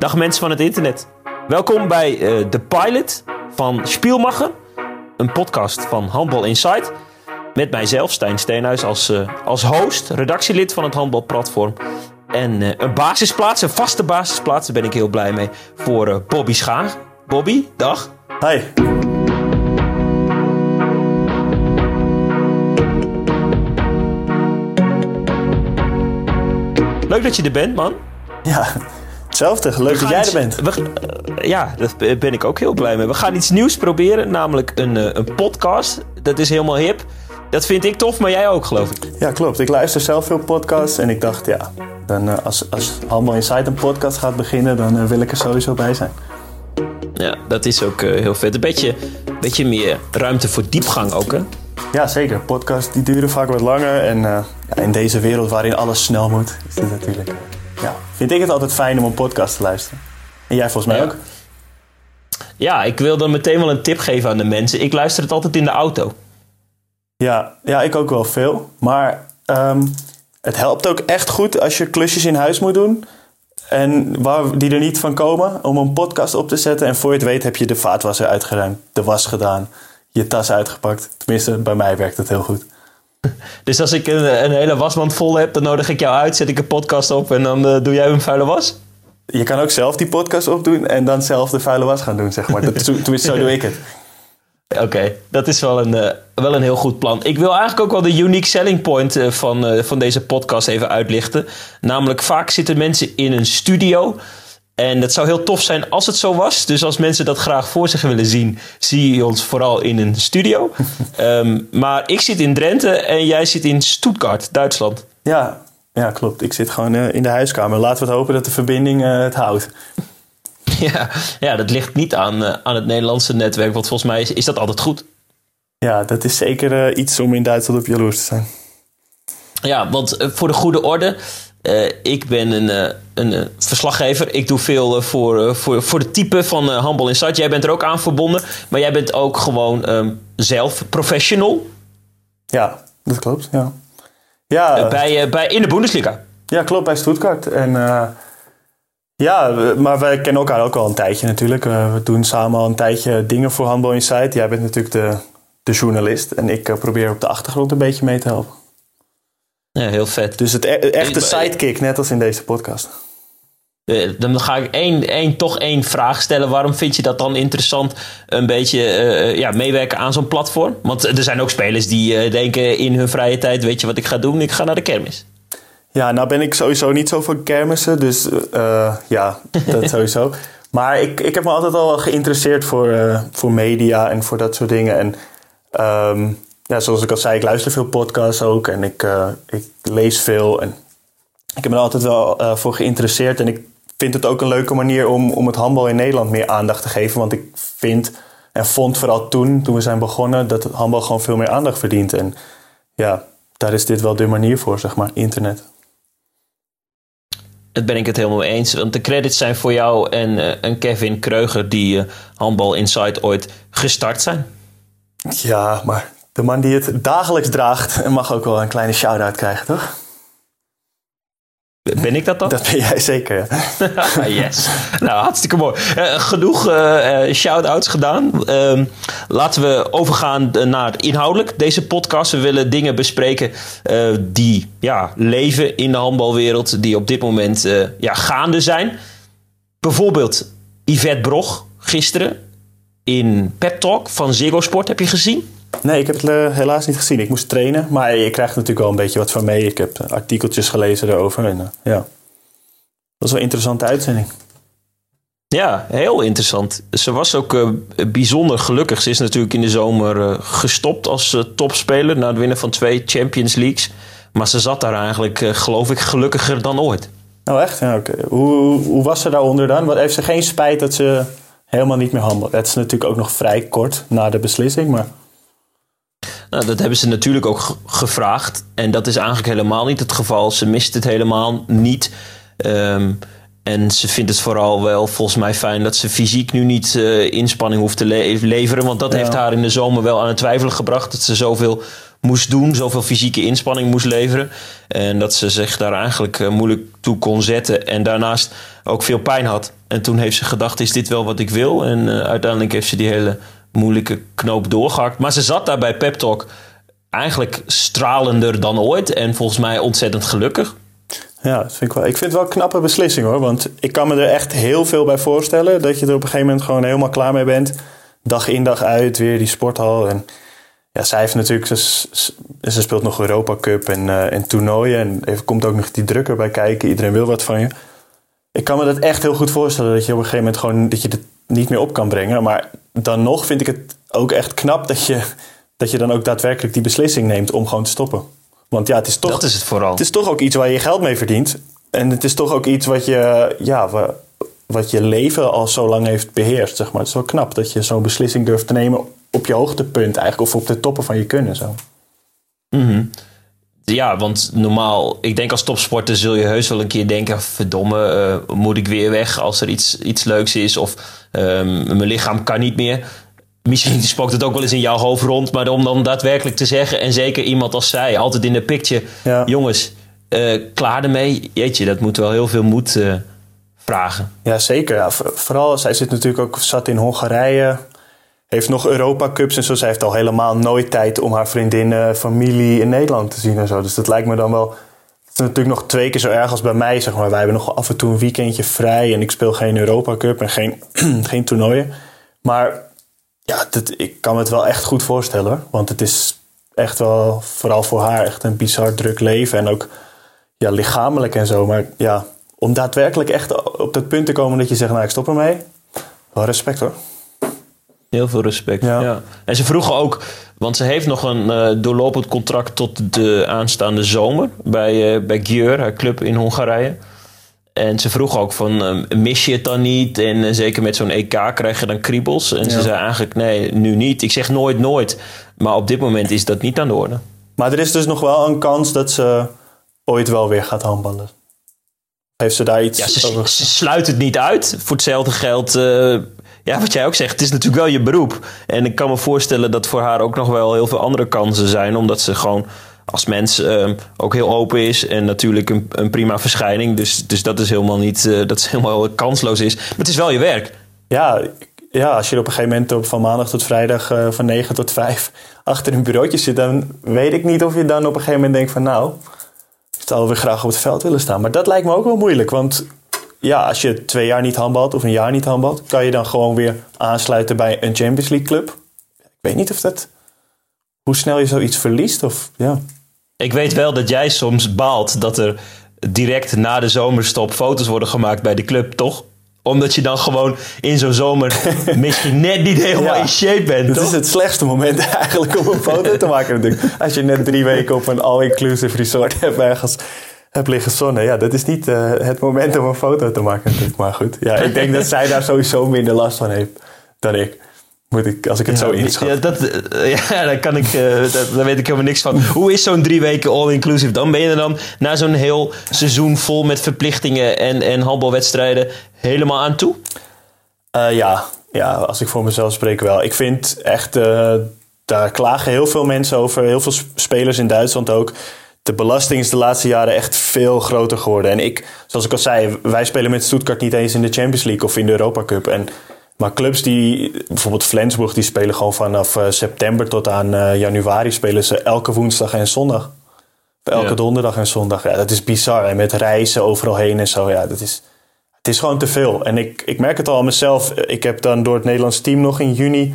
Dag mensen van het internet. Welkom bij uh, de pilot van Spielmacher. Een podcast van Handbal Insight. Met mijzelf, Stijn Steenhuis, als, uh, als host, redactielid van het Handbalplatform. En uh, een basisplaats, een vaste basisplaats, daar ben ik heel blij mee, voor Bobby Schaag. Bobby, dag. Hi. Leuk dat je er bent, man. Ja, hetzelfde. Leuk dat jij er bent. We, uh, ja, daar ben ik ook heel blij mee. We gaan iets nieuws proberen, namelijk een, uh, een podcast. Dat is helemaal hip. Dat vind ik tof, maar jij ook, geloof ik. Ja, klopt. Ik luister zelf veel podcasts en ik dacht, ja, dan, uh, als, als Handbal Insight een podcast gaat beginnen, dan wil ik er sowieso bij zijn. Ja, dat is ook heel vet. Een beetje, beetje meer ruimte voor diepgang ook, hè? Ja, zeker. Podcasts die duren vaak wat langer. En ja, in deze wereld waarin alles snel moet, is dit natuurlijk. Ja, vind ik het altijd fijn om een podcast te luisteren. En jij volgens mij ja. ook? Ja, ik wil dan meteen wel een tip geven aan de mensen. Ik luister het altijd in de auto. Ja, ja ik ook wel veel. Maar um, het helpt ook echt goed als je klusjes in huis moet doen. En waar, die er niet van komen, om een podcast op te zetten. En voor je het weet heb je de vaatwasser uitgeruimd, de was gedaan je tas uitgepakt. Tenminste, bij mij werkt het heel goed. Dus als ik een, een, hele wasmand vol heb, dan nodig ik jou uit, zet ik een podcast op en dan uh, doe jij een vuile was? Je kan ook zelf die podcast opdoen en dan zelf de vuile was gaan doen, zeg maar. Dat, tenminste, zo doe ik het. Oké, okay, dat is wel een, uh, wel een heel goed plan. Ik wil eigenlijk ook wel de unique selling point uh, van, van deze podcast even uitlichten. Namelijk, vaak zitten mensen in een studio en het zou heel tof zijn als het zo was. Dus als mensen dat graag voor zich willen zien, zie je ons vooral in een studio. um, maar ik zit in Drenthe en jij zit in Stuttgart, Duitsland. Ja, ja klopt. Ik zit gewoon uh, in de huiskamer. Laten we het hopen dat de verbinding uh, het houdt. Ja, ja, dat ligt niet aan, uh, aan het Nederlandse netwerk, want volgens mij is, is dat altijd goed. Ja, dat is zeker iets om in Duitsland op jaloers te zijn. Ja, want voor de goede orde. Uh, ik ben een, uh, een uh, verslaggever. Ik doe veel voor, voor, voor de type van Handbal Insight. Jij bent er ook aan verbonden. Maar jij bent ook gewoon um, zelf professional. Ja, dat klopt. Ja. Ja, bij, bij, in de Bundesliga. Ja, klopt. Bij Stuttgart. En ja, maar wij kennen elkaar ook al een tijdje natuurlijk. we doen samen al een tijdje dingen voor Handbal Insight. Jij bent natuurlijk de, de journalist. En ik probeer op de achtergrond een beetje mee te helpen. Ja, heel vet. Dus het e echte sidekick, net als in deze podcast. Dan ga ik één, één, toch één vraag stellen. Waarom vind je dat dan interessant? Een beetje uh, ja, meewerken aan zo'n platform? Want er zijn ook spelers die uh, denken in hun vrije tijd: Weet je wat ik ga doen? Ik ga naar de kermis. Ja, nou ben ik sowieso niet zo van kermissen. Dus uh, ja, dat sowieso. Maar ik, ik heb me altijd al geïnteresseerd voor, voor media en voor dat soort dingen. En um, ja, zoals ik al zei, ik luister veel podcasts ook en ik, uh, ik lees veel. En ik heb me er altijd wel uh, voor geïnteresseerd. En ik vind het ook een leuke manier om, om het handbal in Nederland meer aandacht te geven. Want ik vind en vond vooral toen, toen we zijn begonnen, dat het handbal gewoon veel meer aandacht verdient. En ja, daar is dit wel de manier voor, zeg maar, internet. Dat ben ik het helemaal mee eens. Want de credits zijn voor jou en, uh, en Kevin Kreuger, die Handbal Insight ooit gestart zijn. Ja, maar de man die het dagelijks draagt mag ook wel een kleine shout-out krijgen, toch? Ben ik dat dan? Dat ben jij zeker. yes. nou, hartstikke mooi. Uh, genoeg uh, shout-outs gedaan. Uh, laten we overgaan naar inhoudelijk. Deze podcast. We willen dingen bespreken die ja, leven in de handbalwereld. Die op dit moment ja, gaande zijn. Bijvoorbeeld Yvette Brog gisteren in Pep Talk van Ziggo Sport. Heb je gezien? Nee, ik heb het uh, helaas niet gezien. Ik moest trainen, maar je krijgt natuurlijk wel een beetje wat van mee. Ik heb artikeltjes gelezen erover en uh, ja, dat was wel een interessante uitzending. Ja, heel interessant. Ze was ook uh, bijzonder gelukkig. Ze is natuurlijk in de zomer gestopt als topspeler na het winnen van twee Champions Leagues. Maar ze zat daar eigenlijk, geloof ik, gelukkiger dan ooit. Oh, echt? Ja, oké. Hoe, hoe was ze daaronder dan? Wat, heeft ze geen spijt dat ze helemaal niet meer handelt? Het is natuurlijk ook nog vrij kort na de beslissing, maar... Nou, dat hebben ze natuurlijk ook gevraagd. En dat is eigenlijk helemaal niet het geval. Ze mist het helemaal niet. Um, En ze vindt het vooral wel volgens mij fijn dat ze fysiek nu niet uh, inspanning hoeft te leveren. Want dat heeft haar in de zomer wel aan het twijfelen gebracht. Dat ze zoveel moest doen, zoveel fysieke inspanning moest leveren. En dat ze zich daar eigenlijk uh, moeilijk toe kon zetten. En daarnaast ook veel pijn had. En toen heeft ze gedacht, is dit wel wat ik wil? En uh, uiteindelijk heeft ze die hele moeilijke knoop doorgehakt. Maar ze zat daar bij Pep Talk eigenlijk stralender dan ooit. En volgens mij ontzettend gelukkig. Ja, dat vind ik, wel. ik vind het wel een knappe beslissing hoor. Want ik kan me er echt heel veel bij voorstellen. Dat je er op een gegeven moment gewoon helemaal klaar mee bent. Dag in dag uit, weer die sporthal. En ja, zij heeft natuurlijk, ze, ze speelt nog Europa Cup en, uh, en toernooien. En er komt ook nog die druk erbij kijken. Iedereen wil wat van je. Ik kan me dat echt heel goed voorstellen. Dat je op een gegeven moment gewoon dat je het niet meer op kan brengen. Maar dan nog vind ik het ook echt knap dat je, dat je dan ook daadwerkelijk die beslissing neemt om gewoon te stoppen. Want ja, het is toch. Dat is het vooral. Het is toch ook iets waar je geld mee verdient. En het is toch ook iets wat je, ja, wat je leven al zo lang heeft beheerst. Zeg maar. Het is wel knap dat je zo'n beslissing durft te nemen op je hoogtepunt eigenlijk. Of op de toppen van je kunnen. Zo. Mm Ja, want normaal, ik denk als topsporter zul je heus wel een keer denken: verdomme, uh, moet ik weer weg als er iets, iets leuks is? Of um, mijn lichaam kan niet meer misschien spookt het ook wel eens in jouw hoofd rond, maar om dan daadwerkelijk te zeggen, en zeker iemand als zij, altijd in de picture, jongens, uh, klaar ermee, jeetje, dat moet wel heel veel moed uh, vragen. Ja, zeker. Ja, vooral, zij zit natuurlijk ook zat in Hongarije, heeft nog Europa Cups en zo. Zij heeft al helemaal nooit tijd om haar vriendinnen, familie in Nederland te zien en zo. Dus dat lijkt me dan wel. Het is natuurlijk nog twee keer zo erg als bij mij, zeg maar. Wij hebben nog af en toe een weekendje vrij en ik speel geen Europa Cup en geen, geen toernooien. Maar ja, dat, ik kan me het wel echt goed voorstellen. Want het is echt wel, vooral voor haar, echt een bizar druk leven. En ook ja, lichamelijk en zo. Maar ja, om daadwerkelijk echt op dat punt te komen dat je zegt, nou ik stop ermee. Wel respect hoor. Heel veel respect, ja. En ze vroegen ook, want ze heeft nog een uh, doorlopend contract tot de aanstaande zomer bij, uh, bij Gjör, haar club in Hongarije. En ze vroeg ook van, uh, mis je het dan niet? En uh, zeker met zo'n EK krijg je dan kriebels. En ja. ze zei eigenlijk, nee, nu niet. Ik zeg nooit nooit. Maar op dit moment is dat niet aan de orde. Maar er is dus nog wel een kans dat ze ooit wel weer gaat handballen. Heeft ze daar iets ja, ze, over ze sluit het niet uit. Voor hetzelfde geld... Uh, ja, wat jij ook zegt, het is natuurlijk wel je beroep. En ik kan me voorstellen dat voor haar ook nog wel heel veel andere kansen zijn. Omdat ze gewoon als mens uh, ook heel open is en natuurlijk een, een prima verschijning. Dus, dus dat is helemaal niet, uh, dat is helemaal kansloos is. Maar het is wel je werk. Ja, ja als je op een gegeven moment op, van maandag tot vrijdag uh, van 9 tot 5 achter een bureautje zit, dan weet ik niet of je dan op een gegeven moment denkt van nou, ik zou weer graag op het veld willen staan. Maar dat lijkt me ook wel moeilijk, want ja, als je twee jaar niet handbalt of een jaar niet handbalt, kan je dan gewoon weer aansluiten bij een Champions League club. Ik weet niet of dat, hoe snel je zoiets verliest of ja. Ik weet wel dat jij soms baalt dat er direct na de zomerstop foto's worden gemaakt bij de club, toch? Omdat je dan gewoon in zo'n zomer misschien net niet helemaal in shape bent. Dat toch? is het slechtste moment eigenlijk om een foto te maken natuurlijk. Als je net drie weken op een all-inclusive resort hebt ergens hebt liggen zonnen. Ja, dat is niet uh, het moment om een foto te maken natuurlijk. Maar goed, ja, ik denk dat zij daar sowieso minder last van heeft dan ik. Moet ik, als ik het ja, zo inschat. Ja, dat, ja daar, kan ik, uh, daar weet ik helemaal niks van. Hoe is zo'n drie weken all-inclusive? Dan ben je er dan na zo'n heel seizoen vol met verplichtingen en, en handbalwedstrijden helemaal aan toe? Uh, ja. ja, als ik voor mezelf spreek wel. Ik vind echt, uh, daar klagen heel veel mensen over. Heel veel spelers in Duitsland ook. De belasting is de laatste jaren echt veel groter geworden. En ik, zoals ik al zei, wij spelen met Stuttgart niet eens in de Champions League of in de Europa Cup. En maar clubs die, bijvoorbeeld Flensburg, die spelen gewoon vanaf uh, september tot aan uh, januari spelen ze elke woensdag en zondag. Elke ja. donderdag en zondag. Ja, dat is bizar. En met reizen overal heen en zo. Ja, dat is, het is gewoon te veel. En ik, ik merk het al aan mezelf. Ik heb dan door het Nederlands team nog in juni.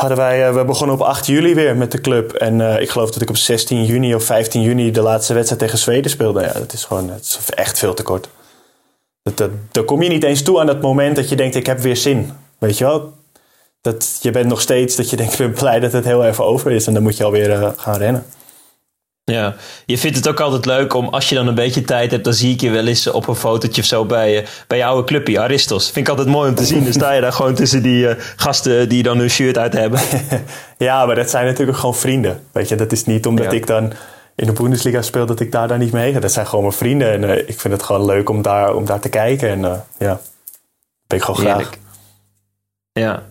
Hadden wij, uh, we begonnen op 8 juli weer met de club. En uh, ik geloof dat ik op 16 juni of 15 juni de laatste wedstrijd tegen Zweden speelde. Ja, dat is gewoon het is echt veel te kort. Dat, dat, daar kom je niet eens toe aan dat moment dat je denkt, ik heb weer zin. Weet je wel? Dat, je bent nog steeds dat je denkt, ik ben blij dat het heel even over is. En dan moet je alweer uh, gaan rennen. Ja, je vindt het ook altijd leuk om, als je dan een beetje tijd hebt, dan zie ik je wel eens op een fotootje of zo bij, uh, bij je oude clubje, Aristos. Vind ik altijd mooi om te zien. Dan sta je daar gewoon tussen die uh, gasten die dan hun shirt uit hebben. ja, maar dat zijn natuurlijk gewoon vrienden. Weet je, dat is niet omdat ja. ik dan in de Bundesliga speel, dat ik daar dan niet mee ga. Dat zijn gewoon mijn vrienden en eh, ik vind het gewoon leuk om daar, om daar te kijken. En uh, ja, ben ik gewoon graag. Heerlijk. Ja.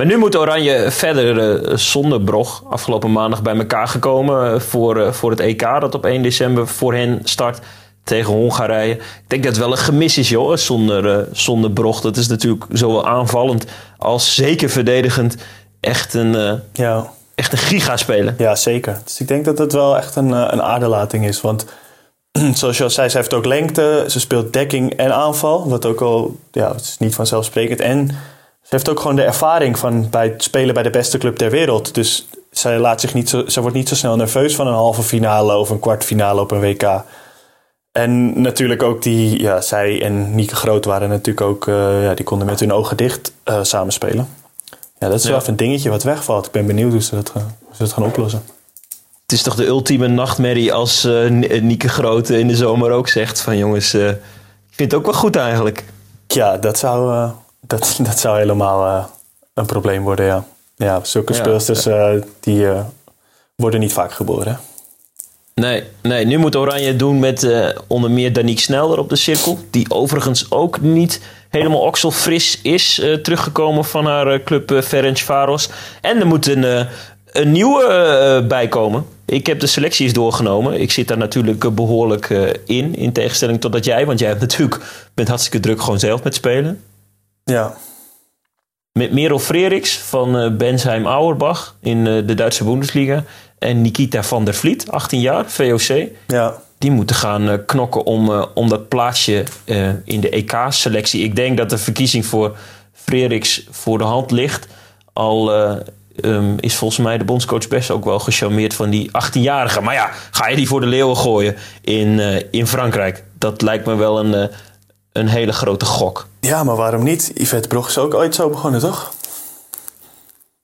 Maar nu moet Oranje verder uh, zonder Brog afgelopen maandag bij elkaar gekomen voor, voor het EK dat op 1 december voor hen start tegen Hongarije. Ik denk dat het wel een gemis is, joh, zonder, zonder Brog. Dat is natuurlijk zowel aanvallend als zeker verdedigend echt een, ja. echt een giga spelen. Ja, zeker. Dus ik denk dat het wel echt een, een aderlating is. Want zoals je al zei, ze heeft ook lengte. Ze speelt dekking en aanval. Wat ook al, ja, het is niet vanzelfsprekend. En ze heeft ook gewoon de ervaring van bij het spelen bij de beste club ter wereld. Dus zij, laat zich niet zo, zij wordt niet zo snel nerveus van een halve finale of een kwartfinale op een WK. En natuurlijk ook die, ja, zij en Nieke Groot waren natuurlijk ook, uh, ja, die konden met hun ogen dicht uh, samenspelen. Ja, dat is wel even een dingetje wat wegvalt. Ik ben benieuwd hoe ze dat, hoe ze dat gaan oplossen. Het is toch de ultieme nachtmerrie als uh, Nieke Grote in de zomer ook zegt van jongens, ik vind het ook wel goed eigenlijk. Ja, dat zou, dat, dat zou helemaal een probleem worden, ja. Ja, zulke ja, speelsters die worden niet vaak geboren. Nee, nee, nu moet Oranje het doen met onder meer Danique Snelder op de cirkel. Die overigens ook niet helemaal okselfris is. teruggekomen van haar club uh, Ferencvaros. En er moet een, een nieuwe bijkomen. Ik heb de selecties doorgenomen. Ik zit daar natuurlijk eh, behoorlijk in. In tegenstelling tot dat jij. Want jij hebt natuurlijk, bent hartstikke druk gewoon zelf met spelen. Ja. Met Merel Freriks van uh, Bensheim Auerbach in uh, de Duitse Bundesliga. En Nikita van der Vliet, 18 jaar, VOC. Ja. Die moeten gaan knokken om, om dat plaatsje in de EK-selectie. Ik denk dat de verkiezing voor Freriks voor de hand ligt. Al um, is volgens mij de bondscoach best ook wel gecharmeerd van die 18-jarige. Maar ja, ga je die voor de leeuwen gooien in, uh, in Frankrijk? Dat lijkt me wel een, uh, een hele grote gok. Ja, maar waarom niet? Yvette Brog is ook ooit zo begonnen, toch?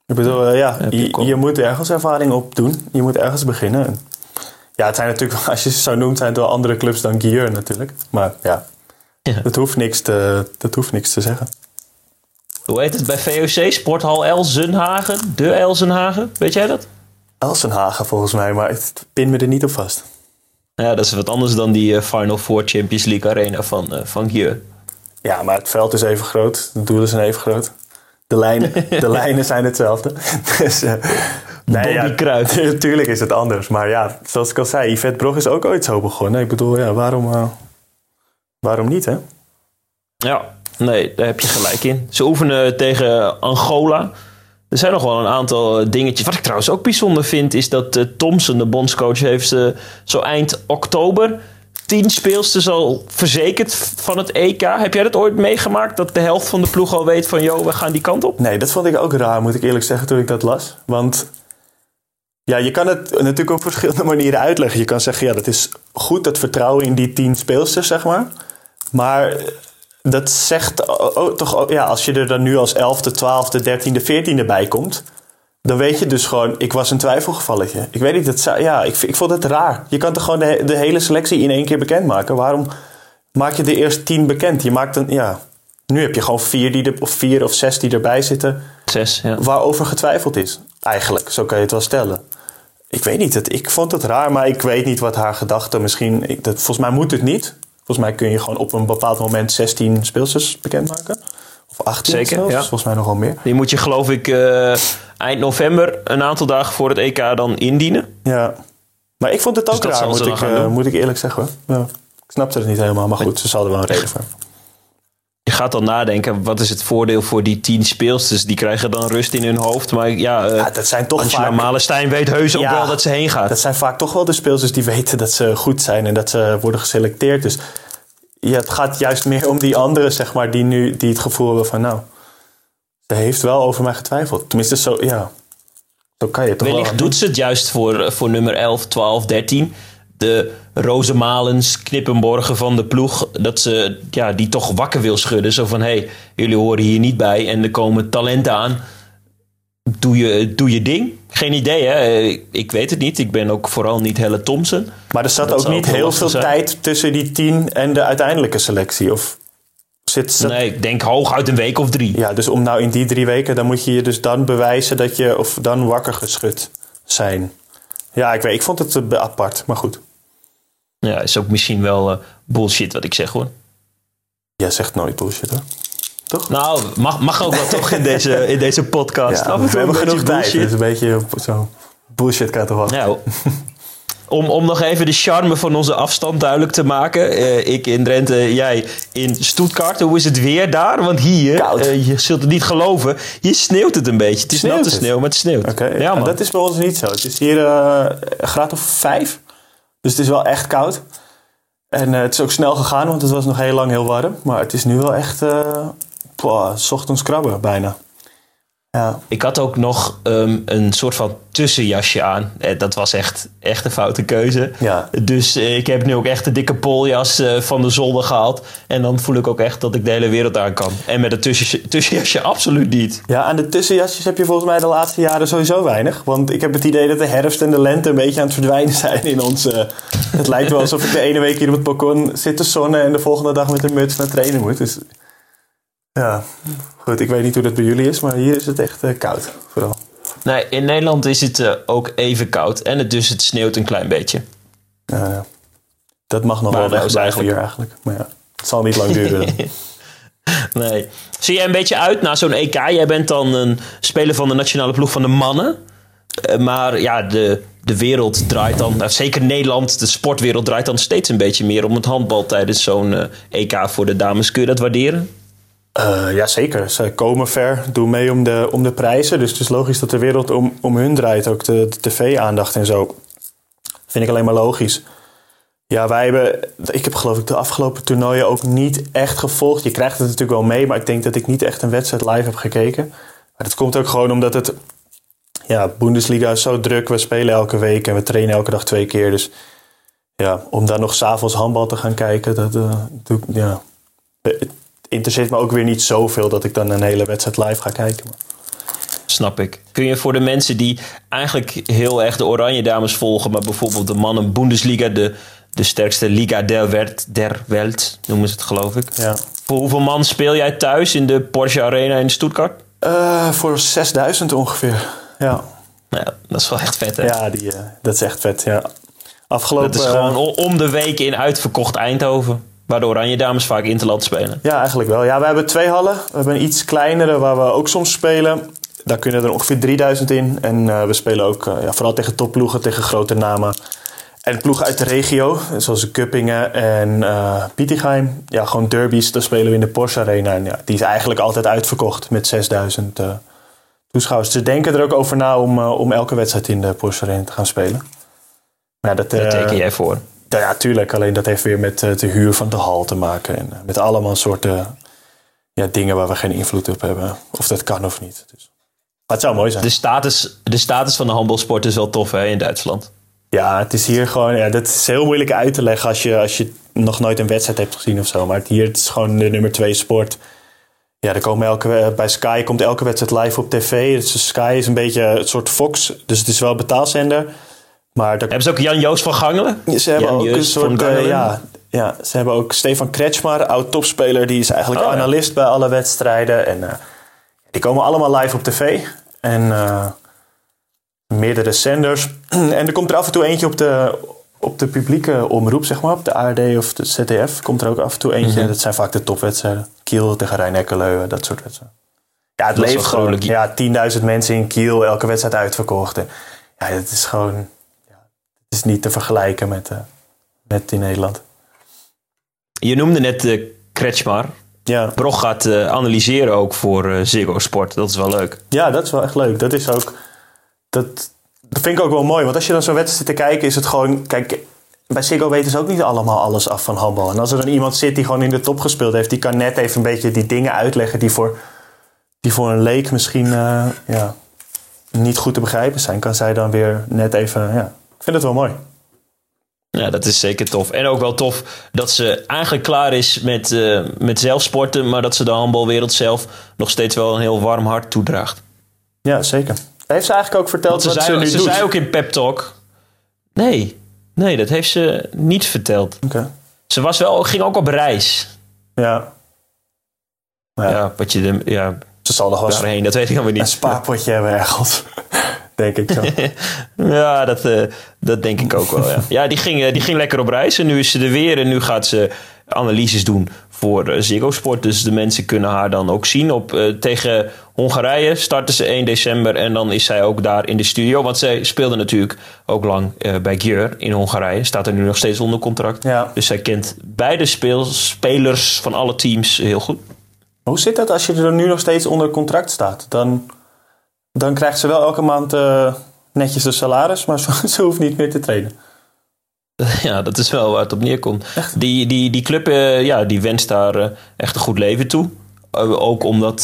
Ik bedoel, uh, ja, je, je, moet ergens ervaring opdoen. Je moet ergens beginnen. Ja, het zijn natuurlijk, als je ze zo noemt, zijn het wel andere clubs dan Gier natuurlijk. Maar ja, ja. Dat, hoeft niks te, dat hoeft niks te zeggen hoe heet het bij VOC? Sporthal Elzenhagen? De Elzenhagen? Weet jij dat? Elsenhagen volgens mij, maar het pin me er niet op vast. Ja, dat is wat anders dan die uh, Final Four Champions League arena van, uh, van Gier. Ja, maar het veld is even groot. De doelen zijn even groot. De lijnen, de lijnen zijn hetzelfde. dus, uh, nee, ja, Kruid. Natuurlijk is het anders. Maar ja, zoals ik al zei, Yvette Brog is ook ooit zo begonnen. Ik bedoel, ja, waarom, waarom niet, hè? Ja, Nee, daar heb je gelijk in. Ze oefenen tegen Angola. Er zijn nog wel een aantal eh, dingetjes. Wat ik trouwens ook bijzonder vind, is dat uh, Thompson, de bondscoach, heeft uh, zo eind oktober tien speelsters al verzekerd van het EK. Heb jij dat ooit meegemaakt? Dat de helft van de ploeg al weet van, joh, we gaan die kant op? Nee, dat vond ik ook raar, moet ik eerlijk zeggen, toen ik dat las. Want ja, je kan het natuurlijk op verschillende manieren uitleggen. Je kan zeggen, ja, dat is goed, dat vertrouwen in die tien speelsters, zeg maar. Maar dat zegt toch, ja, als je er dan nu als 11e, 12e, 13e, 14e bij komt, dan weet je dus gewoon, ik was een twijfelgevalletje. Ik weet niet, dat, ja, ik, ik vond het raar. Je kan toch gewoon de, de hele selectie in één keer bekendmaken? Waarom maak je de eerste tien bekend? Je maakt een, ja, nu heb je gewoon vier, die er, of vier of zes die erbij zitten. Zes, ja. Waarover getwijfeld is. Eigenlijk, zo kan je het wel stellen. Ik weet niet, het, ik vond het raar, maar ik weet niet wat haar gedachten misschien... Ik, dat, volgens mij moet het niet. Volgens mij kun je gewoon op een bepaald moment 16 speelsters bekendmaken. Of 18 Zeker, zelfs. ja. Volgens mij nogal meer. Die moet je geloof ik uh, eind november, een aantal dagen voor het EK, dan indienen. Ja. Maar ik vond het ook dus raar, moet ik, uh, moet ik eerlijk zeggen. Ja. Ik snapte het niet helemaal, maar goed, ze zal er wel een reden voor je gaat dan nadenken, wat is het voordeel voor die tien speelsters? Die krijgen dan rust in hun hoofd. Maar ja, uh, ja dat zijn toch Angela vaak... Malestein weet heus ook wel dat ze heen gaat. Dat zijn vaak toch wel de speelsters die weten dat ze goed zijn en dat ze worden geselecteerd. Dus ja, het gaat juist meer om die anderen, zeg maar, die nu die het gevoel hebben van nou, ze heeft wel over mij getwijfeld. Tenminste, zo, ja, zo kan je het toch Wellicht wel doet ze het juist voor, voor nummer 11, 12, 13 de Rozemalens, Knippenborgen van de ploeg, dat ze ja, die toch wakker wil schudden. Zo van, hé, hey, jullie horen hier niet bij en er komen talenten aan. Doe je, doe je ding. Geen idee, hè? Ik weet het niet. Ik ben ook vooral niet Helle Thompson. Maar er zat ook niet heel veel tijd tussen die tien en de uiteindelijke selectie, of... Zit, Nee, ik denk hooguit een week of drie. Ja, dus om nou in die drie weken, dan moet je je dus dan bewijzen dat je, of dan wakker geschud zijn. Ja, ik weet, ik vond het eh, apart, maar goed. Ja, is ook misschien wel eh, bullshit wat ik zeg hoor. Jij zegt nooit bullshit hoor. Toch? Nou, mag, mag ook wel toch in deze, in deze podcast. Ja, we hebben genoeg tijd. Het bullshit. is een beetje zo bullshit kan toch. Nou, om, om nog even de charme van onze afstand duidelijk te maken. Eh, ik in Drenthe, jij in Stuttgart. Hoe is het weer daar? Want hier, eh, je zult het niet geloven, hier sneeuwt het een beetje. Het is natte sneeuw, maar het sneeuwt. Oké, ja, ja, man. dat is bij ons niet zo. Het is hier een graad of vijf. Dus het is wel echt koud. En eh, het is ook snel gegaan, want het was nog heel lang heel warm. Maar het is nu wel echt, 's ochtends krabben bijna. Ja, Ik had ook nog ehm, een soort van tussenjasje aan. Eh, dat was echt, echt een foute keuze. Ja. Dus eh, ik heb nu ook echt een dikke poljas eh, van de zolder gehaald. En dan voel ik ook echt dat ik de hele wereld aan kan. En met een tussen, tussenjasje absoluut niet. Ja, aan de tussenjasjes heb je volgens mij de laatste jaren sowieso weinig. Want ik heb het idee dat de herfst en de lente een beetje aan het verdwijnen zijn in ons... het lijkt wel alsof ik de ene week hier op het balkon zit te zonnen... en de volgende dag met een muts naar trainen moet. Dus ja, goed. Ik weet niet hoe dat bij jullie is, maar hier is het echt eh, koud. Vooral. Nee, in Nederland is het eh, ook even koud. En het, dus het sneeuwt een klein beetje. Ja, dat mag nog Maar wel nou weg is blijven eigenlijk- hier eigenlijk. Maar ja, het zal niet lang duren. Nee. Zie jij een beetje uit naar zo'n EK? Jij bent dan een speler van de nationale ploeg van de mannen. Eh, maar ja, de, de wereld draait dan, nou, zeker Nederland, de sportwereld draait dan steeds een beetje meer om het handbal tijdens zo'n EK voor de dames. Kun je dat waarderen? Eh, ja, zeker. Ze komen ver, doen mee om de, om de prijzen. Dus het is logisch dat de wereld om, om hun draait. Ook de, tv-aandacht en zo. Vind ik alleen maar logisch. Ja, wij hebben... Ik heb geloof ik de afgelopen toernooien ook niet echt gevolgd. Je krijgt het natuurlijk wel mee, maar ik denk dat ik niet echt een wedstrijd live heb gekeken. Maar dat komt ook gewoon omdat het... Ja, Bundesliga is zo druk. We spelen elke week en we trainen elke dag twee keer. Dus ja, om daar nog s'avonds handbal te gaan kijken, dat eh, doe ik... Ja, interesseert me ook weer niet zoveel dat ik dan een hele wedstrijd live ga kijken. Snap ik. Kun je voor de mensen die eigenlijk heel erg de Oranje Dames volgen, maar bijvoorbeeld de mannen Bundesliga, de, de sterkste Liga der, Welt, der Welt, noemen ze het geloof ik. Ja. Voor hoeveel man speel jij thuis in de Porsche Arena in Stuttgart? Eh, voor 6000 ongeveer. Ja, Nou ja, dat is wel echt vet hè? ja die, eh, dat is echt vet. Ja. Afgelopen, Dat is eh, gewoon o- om de week in uitverkocht Eindhoven. Waar de Oranje Dames vaak Interland spelen. Ja, eigenlijk wel. Ja, we hebben twee hallen. We hebben een iets kleinere waar we ook soms spelen. Daar kunnen er ongeveer 3000 in. En eh, we spelen ook eh, ja, vooral tegen topploegen, tegen grote namen. En ploegen uit de regio, zoals Kuppingen en eh Bietigheim. Ja, gewoon derbies, daar spelen we in de Porsche Arena. En ja, die is eigenlijk altijd uitverkocht met 6000 eh, toeschouwers. Ze denken er ook over na om, om elke wedstrijd in de Porsche Arena te gaan spelen. Maar ja, dat, Daar teken jij voor. Ja, tuurlijk. Alleen dat heeft weer met eh, de huur van de hal te maken. En eh, met allemaal soorten ja, dingen waar we geen invloed op hebben. Of dat kan of niet. Dus. Maar het zou mooi zijn. De status, de status van de handbalsport is wel tof hè, in Duitsland. Ja, het is hier gewoon... Ja, dat is heel moeilijk uit te leggen als je, als je nog nooit een wedstrijd hebt gezien of zo. Maar het, hier het is gewoon de nummer twee sport. Ja, er komen elke, bij Sky komt elke wedstrijd live op tv. Dus Sky is een beetje het soort Fox. Dus het is wel een betaalzender. Maar daar Hebben ze ook Jan-Joost van Gangelen? Ze hebben Jan ook een Joost soort. eh, ja, ja, ze hebben ook Stefan Kretschmar, oud topspeler. Die is eigenlijk Oh, ja. analist bij alle wedstrijden. En eh, die komen allemaal live op tv. En eh, meerdere zenders. en er komt er af en toe eentje op de, op de publieke omroep, zeg maar. Op de ARD of de ZDF komt er ook af en toe eentje. Mhm. Dat zijn vaak de topwedstrijden. Kiel tegen Rijn-Ekkerleuwen, dat soort wedstrijden. Ja, het Dat leeft gewoon. Ja, 10.000 mensen in Kiel, elke wedstrijd uitverkocht. En, ja, het is gewoon... Niet te vergelijken met, eh, met in Nederland. Je noemde net uh, Kretschmar. Ja. Brog gaat eh, analyseren ook voor eh, Ziggo Sport. Dat is wel leuk. ja, dat is wel echt leuk. Dat is ook... Dat, dat vind ik ook wel mooi. Want als je dan zo'n wedstrijd zit te kijken, is het gewoon... Kijk, bij Ziggo weten ze ook niet allemaal alles af van handbal. En als er dan iemand zit die gewoon in de top gespeeld heeft... die kan net even een beetje die dingen uitleggen... die voor, die voor een leek misschien eh, ja, niet goed te begrijpen zijn... kan zij dan weer net even... Ja, vind het wel mooi. Ja, dat is zeker tof. En ook wel tof dat ze eigenlijk klaar is met, eh, met zelf sporten, maar dat ze de handbalwereld zelf nog steeds wel een heel warm hart toedraagt. Ja, zeker. Heeft ze eigenlijk ook verteld ze, wat zei, ze nu ze doet? zei ook in Pep Talk. Nee, nee, dat heeft ze niet verteld. Oké. Ze was wel, ging ook op reis. Ja. Ja. Ja, wat je de, ja, zal nog wel eens dat weet ik dan weer een niet. spaarpotje hebben ergens. denk ik zo. ja, dat, eh, dat denk ik ook wel. Ja, ja die, ging, eh, die ging lekker op reis en nu is ze er weer. En nu gaat ze analyses doen voor uh, Ziggo Sport. Dus de mensen kunnen haar dan ook zien. Op, tegen Hongarije starten ze 1 december en dan is zij ook daar in de studio. Want zij speelde natuurlijk ook lang bij Gjör in Hongarije. Staat er nu nog steeds onder contract. Ja. Dus zij kent beide speels, spelers van alle teams heel goed. Hoe zit dat als je er nu nog steeds onder contract staat? Dan, dan krijgt ze wel elke maand uh, netjes de salaris, maar ze, ze, hoeft niet meer te trainen. Ja, dat is wel waar het op neerkomt. Die, die, die club uh, ja, die wenst daar uh, echt een goed leven toe. ook omdat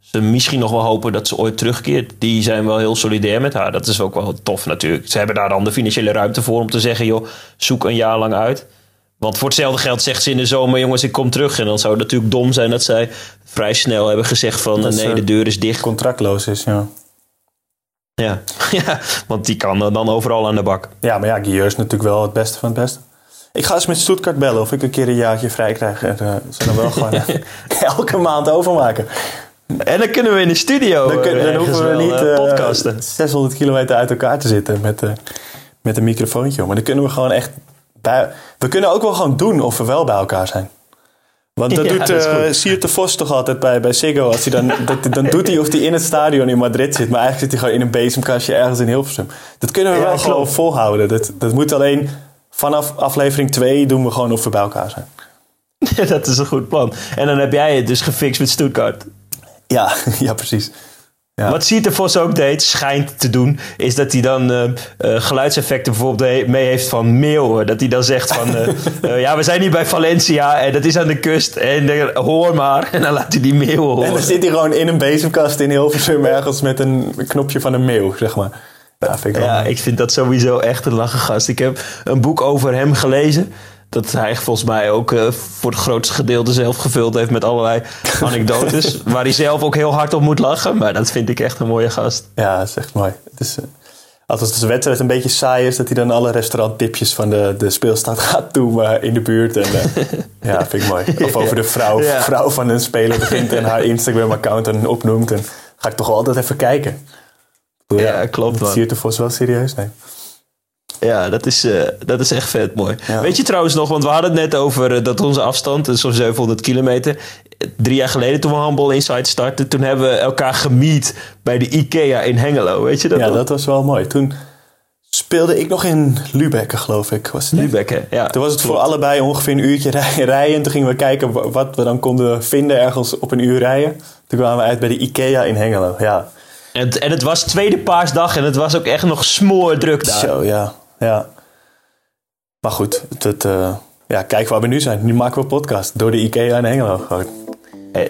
ze misschien nog wel hopen dat ze ooit terugkeert. Die zijn wel heel solidair met haar. Dat is ook wel tof natuurlijk. Ze hebben daar dan de financiële ruimte voor om te zeggen... joh, zoek een jaar lang uit. Want voor hetzelfde geld zegt ze in de zomer: jongens, ik kom terug. En dan zou het natuurlijk dom zijn dat zij vrij snel hebben gezegd: van nee, de deur is dicht. Contractloos is, ja. Ja. ja, want die kan dan overal aan de bak. Ja, maar ja, Guillaume is natuurlijk wel het beste van het beste. Ik ga eens met Stuttgart bellen of ik een keer een jaartje vrij krijg. En uh, ze dan wel gewoon elke maand overmaken. En dan kunnen we in de studio. Dan, kun, dan hoeven we niet uh, podcasten. 600 kilometer uit elkaar te zitten met, uh, met een microfoontje. Maar dan kunnen we gewoon echt we kunnen ook wel gewoon doen of we wel bij elkaar zijn. Want dat doet uh, Siert de Vos toch altijd bij, bij Siggo. Als hij dan, dat, dan doet hij of hij in het stadion in Madrid zit. Maar eigenlijk zit hij gewoon in een bezemkastje ergens in Hilversum. Dat kunnen we ja, wel klopt. gewoon volhouden. Dat, dat moet alleen vanaf aflevering 2 doen we gewoon of we bij elkaar zijn. dat is een goed plan. En dan heb jij het dus gefixt met Stuttgart. Ja, ja precies. Ja. Wat Siete Vos ook deed, schijnt te doen, is dat hij dan uh, uh, geluidseffecten bijvoorbeeld mee heeft van meeuwen. Dat hij dan zegt van, uh, ja, we zijn hier bij Valencia en dat is aan de kust en hoor maar. En dan laat hij die meeuwen horen. En dan zit hij gewoon in een bezemkast in Hilversum ergens met een knopje van een meeuw, zeg maar. Ja, vind ik, ja, ik vind dat sowieso echt een lachen gast. Ik heb een boek over hem gelezen dat hij volgens mij ook uh, voor het grootste gedeelte zelf gevuld heeft met allerlei anekdotes. waar hij zelf ook heel hard op moet lachen. Maar dat vind ik echt een mooie gast. Ja, dat is echt mooi. Het is, uh, als de wedstrijd een beetje saai is, dat hij dan alle restauranttipjes van de, de speelstad gaat doen uh, in de buurt. En, ja, vind ik mooi. Of over de vrouw, ja. vrouw van een speler begint en haar Instagram-account dan opnoemt. En ga ik toch wel altijd even kijken. Ja, ja klopt. Dat zie je toch wel serieus? Nee. Ja, dat is, uh, dat is echt vet mooi. Ja. Weet je trouwens nog, want we hadden het net over uh, dat onze afstand, is zo'n 700 kilometer. Drie jaar geleden toen we Handball Insight startten, toen hebben we elkaar gemiet bij de IKEA in Hengelo. Weet je dat Ja, nog? dat was wel mooi. Toen speelde ik nog in Lübeck, geloof ik. Was het Lübeck, hè? Ja. Toen was het voor allebei ongeveer een uurtje rijden. En toen gingen we kijken wat we dan konden vinden ergens op een uur rijden. Toen kwamen we uit bij de IKEA in Hengelo, ja. En, en het was tweede paasdag en het was ook echt nog smoordruk daar. Zo, ja ja. Maar goed, het, uh, ja, kijk waar we nu zijn. Nu maken we een podcast door de IKEA in Hengelo gewoon.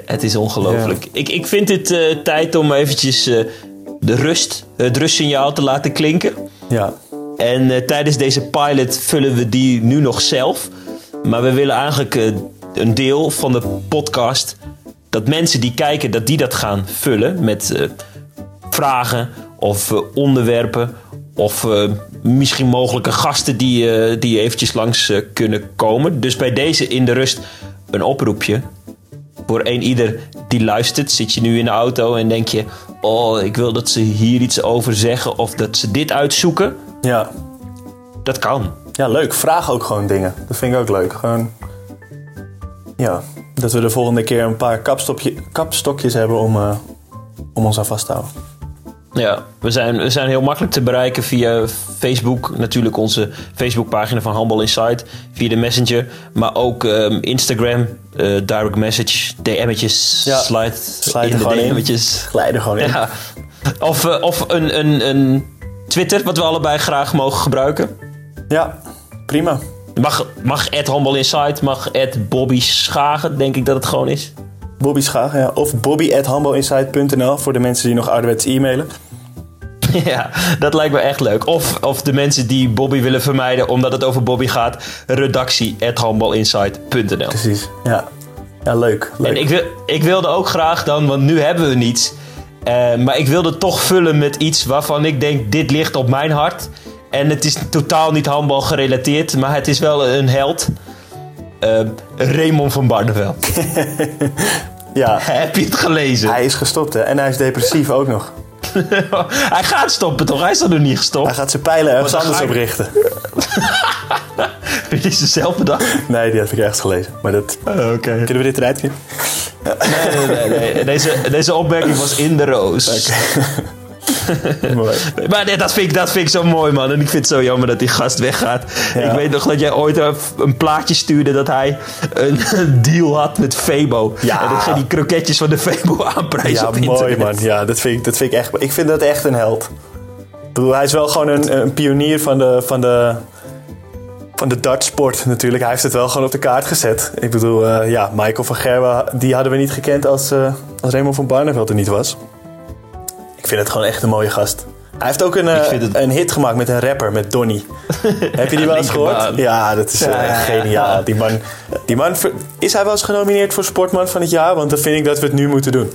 Het is ongelooflijk. Ja. Ik, ik vind het uh, tijd om eventjes uh, de rust, het rustsignaal te laten klinken. Ja. En tijdens deze pilot vullen we die nu nog zelf. Maar we willen eigenlijk een deel van de podcast... dat mensen die kijken, dat die dat gaan vullen met vragen of onderwerpen... of misschien mogelijke gasten die, uh, die eventjes langs uh, kunnen komen. Dus bij deze in de rust een oproepje. Voor een ieder die luistert. Zit je nu in de auto en denk je... Oh, ik wil dat ze hier iets over zeggen. Of dat ze dit uitzoeken. Ja. Dat kan. Ja, leuk. Vraag ook gewoon dingen. Dat vind ik ook leuk. Gewoon... Ja, dat we de volgende keer een paar kapstokjes hebben om, om ons aan vast te houden. Ja, we zijn, we zijn heel makkelijk te bereiken via Facebook. Natuurlijk onze Facebookpagina van Handball Insight. Via de Messenger. Maar ook um, Instagram, uh, direct message, DM'tjes, ja, slide, slide in de DM'tjes. Glijden gewoon in. Ja. Of, uh, of een, een, een Twitter, wat we allebei graag mogen gebruiken. Ja, prima. Mag, mag Handball Insight, mag Bobby Schagen, denk ik dat het gewoon is. Bobby Schagen, ja. Of bobby.handbalinsight.nl voor de mensen die nog ouderwets e-mailen. Ja, dat lijkt me echt leuk. Of, of de mensen die Bobby willen vermijden omdat het over Bobby gaat. Redactie.handbalinsight.nl Precies, ja. Ja, leuk. leuk. En ik, wil, ik wilde ook graag dan, want nu hebben we niets. Uh, maar ik wilde toch vullen met iets waarvan ik denk, dit ligt op mijn hart. En het is totaal niet handbal gerelateerd, maar het is wel een held. Uh, Raymond van Barneveld. ja. Heb je het gelezen? Hij is gestopt hè? en hij is depressief ook nog. hij gaat stoppen toch? Hij is er nog niet gestopt. Hij gaat zijn pijlen ergens anders ik- op richten. Heb je ze zelf bedacht? Nee, die heb ik ergens gelezen. Maar dat... Oh, Oké. Kunnen we dit eruit knippen? Nee, nee, nee, nee. Deze, deze opmerking was in de roos. Mooi. Maar nee, dat, vind ik, dat vind ik zo mooi, man. En ik vind het zo jammer dat die gast weggaat. Ja. Ik weet nog dat jij ooit een, plaatje stuurde dat hij een deal had met Febo. Ja. En dat ging die kroketjes van de Febo aanprijzen Ja, op mooi man. Ja, dat vind ik, dat vind ik echt... Ik vind dat echt een held. Ik bedoel, hij is wel gewoon een, een pionier van de, van de, van de dartsport natuurlijk. Hij heeft het wel gewoon op de kaart gezet. Ik bedoel, eh, ja, Michael van Gerwen, die hadden we niet gekend als, eh als Raymond van Barneveld er niet was. Ik vind het gewoon echt een mooie gast. Hij heeft ook een, eh, het- een hit gemaakt met een rapper, met Donny. Heb je die wel eens gehoord? Ja, dat is echt geniaal. Die man, die man, is hij wel eens genomineerd voor Sportman van het jaar? Want dan vind ik dat we het nu moeten doen.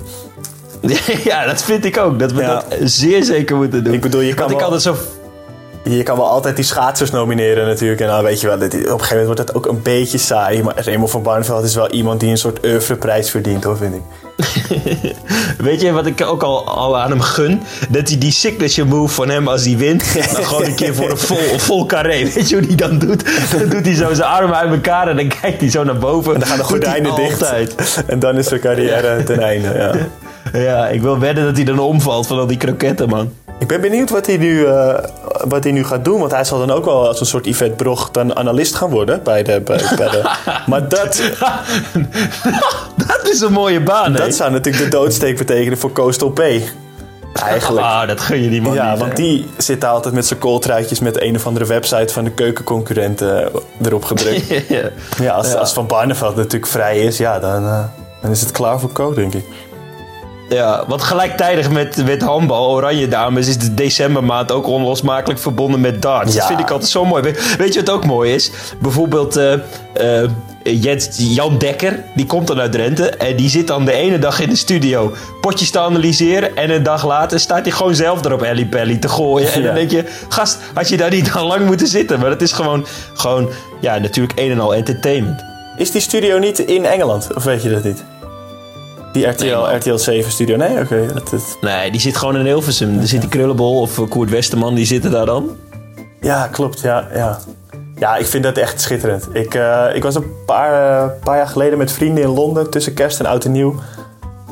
Ja, dat vind ik ook. Dat we Ja. dat zeer zeker moeten doen. Ik bedoel, je kan Want ik wel- altijd zo... Je kan wel altijd die schaatsers nomineren natuurlijk. En dan weet je wel, op een gegeven moment wordt dat ook een beetje saai. Maar Raymond van Barneveld is wel iemand die een soort oeuvreprijs verdient hoor, vind ik. Weet je wat ik ook al, al aan hem gun? Dat hij die signature move van hem als hij wint... dan gewoon een keer voor een vol, vol carré. Weet je hoe hij dan doet? Dan doet hij zo zijn armen uit elkaar en dan kijkt hij zo naar boven. En dan gaan de gordijnen dicht. Altijd. En dan is zijn carrière ten einde. Ja. Ja, ik wil wedden dat hij dan omvalt van al die kroketten, man. Ik ben benieuwd wat hij, nu, eh, wat hij nu gaat doen. Want hij zal dan ook wel als een soort Yvette Brog dan analist gaan worden. Bij de, bij, bij de, maar dat, dat is een mooie baan, hè? dat zou natuurlijk de doodsteek betekenen voor Coastal P. Eigenlijk. Ah, dat gun je die man Ja, niet, want hè? die zit daar altijd met zijn kooltruitjes met een of andere website van de keukenconcurrent eh, erop gedrukt. Ja. Ja, als, Ja. als Van Barneveld natuurlijk vrij is, ja, dan, eh, dan is het klaar voor Co, denk ik. Ja, want gelijktijdig met, met handbal, Oranje Dames, is de decembermaand ook onlosmakelijk verbonden met darts. Ja. Dat vind ik altijd zo mooi. Weet, weet je wat ook mooi is? Bijvoorbeeld eh, eh, Jens, Jan Dekker, die komt dan uit Drenthe en die zit dan de ene dag in de studio potjes te analyseren en een dag later staat hij gewoon zelf erop Ellie Pelly te gooien. En Ja. dan denk je, gast, had je daar niet al lang moeten zitten? Maar dat is gewoon, gewoon ja, natuurlijk een en al entertainment. Is die studio niet in Engeland? Of weet je dat niet? Die RTL, Nee. RTL 7 studio? Nee, oké. dat, dat- Nee, die zit gewoon in Hilversum. Er zit die Krullenbol of eh, Koert Westerman, die zitten daar dan. Ja, klopt. Ja, ja. ja, ik vind dat echt schitterend. Ik, eh, ik was een paar, eh, paar jaar geleden met vrienden in Londen tussen kerst en oud en nieuw.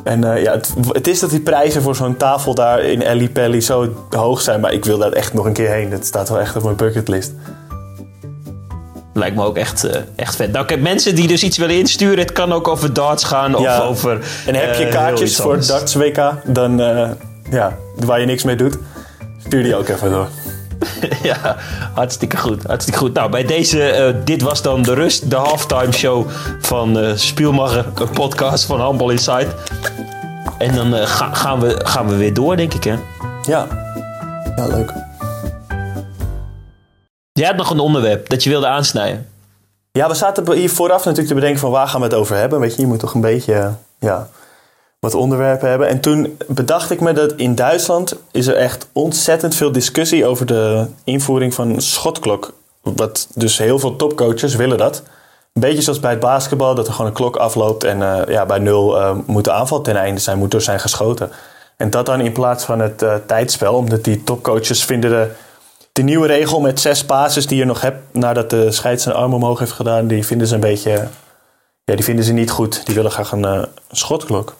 En ja, het, het is dat die prijzen voor zo'n tafel daar in Ellie Pelly zo hoog zijn. Maar ik wil daar echt nog een keer heen. Dat staat wel echt op mijn bucketlist. Lijkt me ook echt, eh, echt vet. Nou, kijk, mensen die dus iets willen insturen, het kan ook over darts gaan of over. En heb je eh, kaartjes voor anders. Darts WK, dan, eh, ja, waar je niks mee doet, stuur die ook even door. ja, hartstikke goed. Hartstikke goed. Nou, bij deze, dit was dan de rust, de halftime show van Spielmacher, een podcast van Handball Insight. En dan ga- gaan, we, gaan we weer door, denk ik, hè? Ja, ja leuk. Jij had nog een onderwerp dat je wilde aansnijden. Ja, we zaten hier vooraf natuurlijk te bedenken van waar gaan we het over hebben. Weet je, je moet toch een beetje eh, ja, wat onderwerpen hebben. En toen bedacht ik me dat in Duitsland is er echt ontzettend veel discussie over de invoering van schotklok. Wat dus heel veel topcoaches willen dat. Een beetje zoals bij het basketbal, dat er gewoon een klok afloopt en eh, ja, bij nul eh, moet de aanval ten einde zijn, moet er zijn geschoten. En dat dan in plaats van het tijdspel, omdat die topcoaches vinden de, de nieuwe regel met zes passes die je nog hebt nadat de scheids zijn arm omhoog heeft gedaan, die vinden ze een beetje, ja, die vinden ze niet goed. Die willen graag een, eh, een schotklok.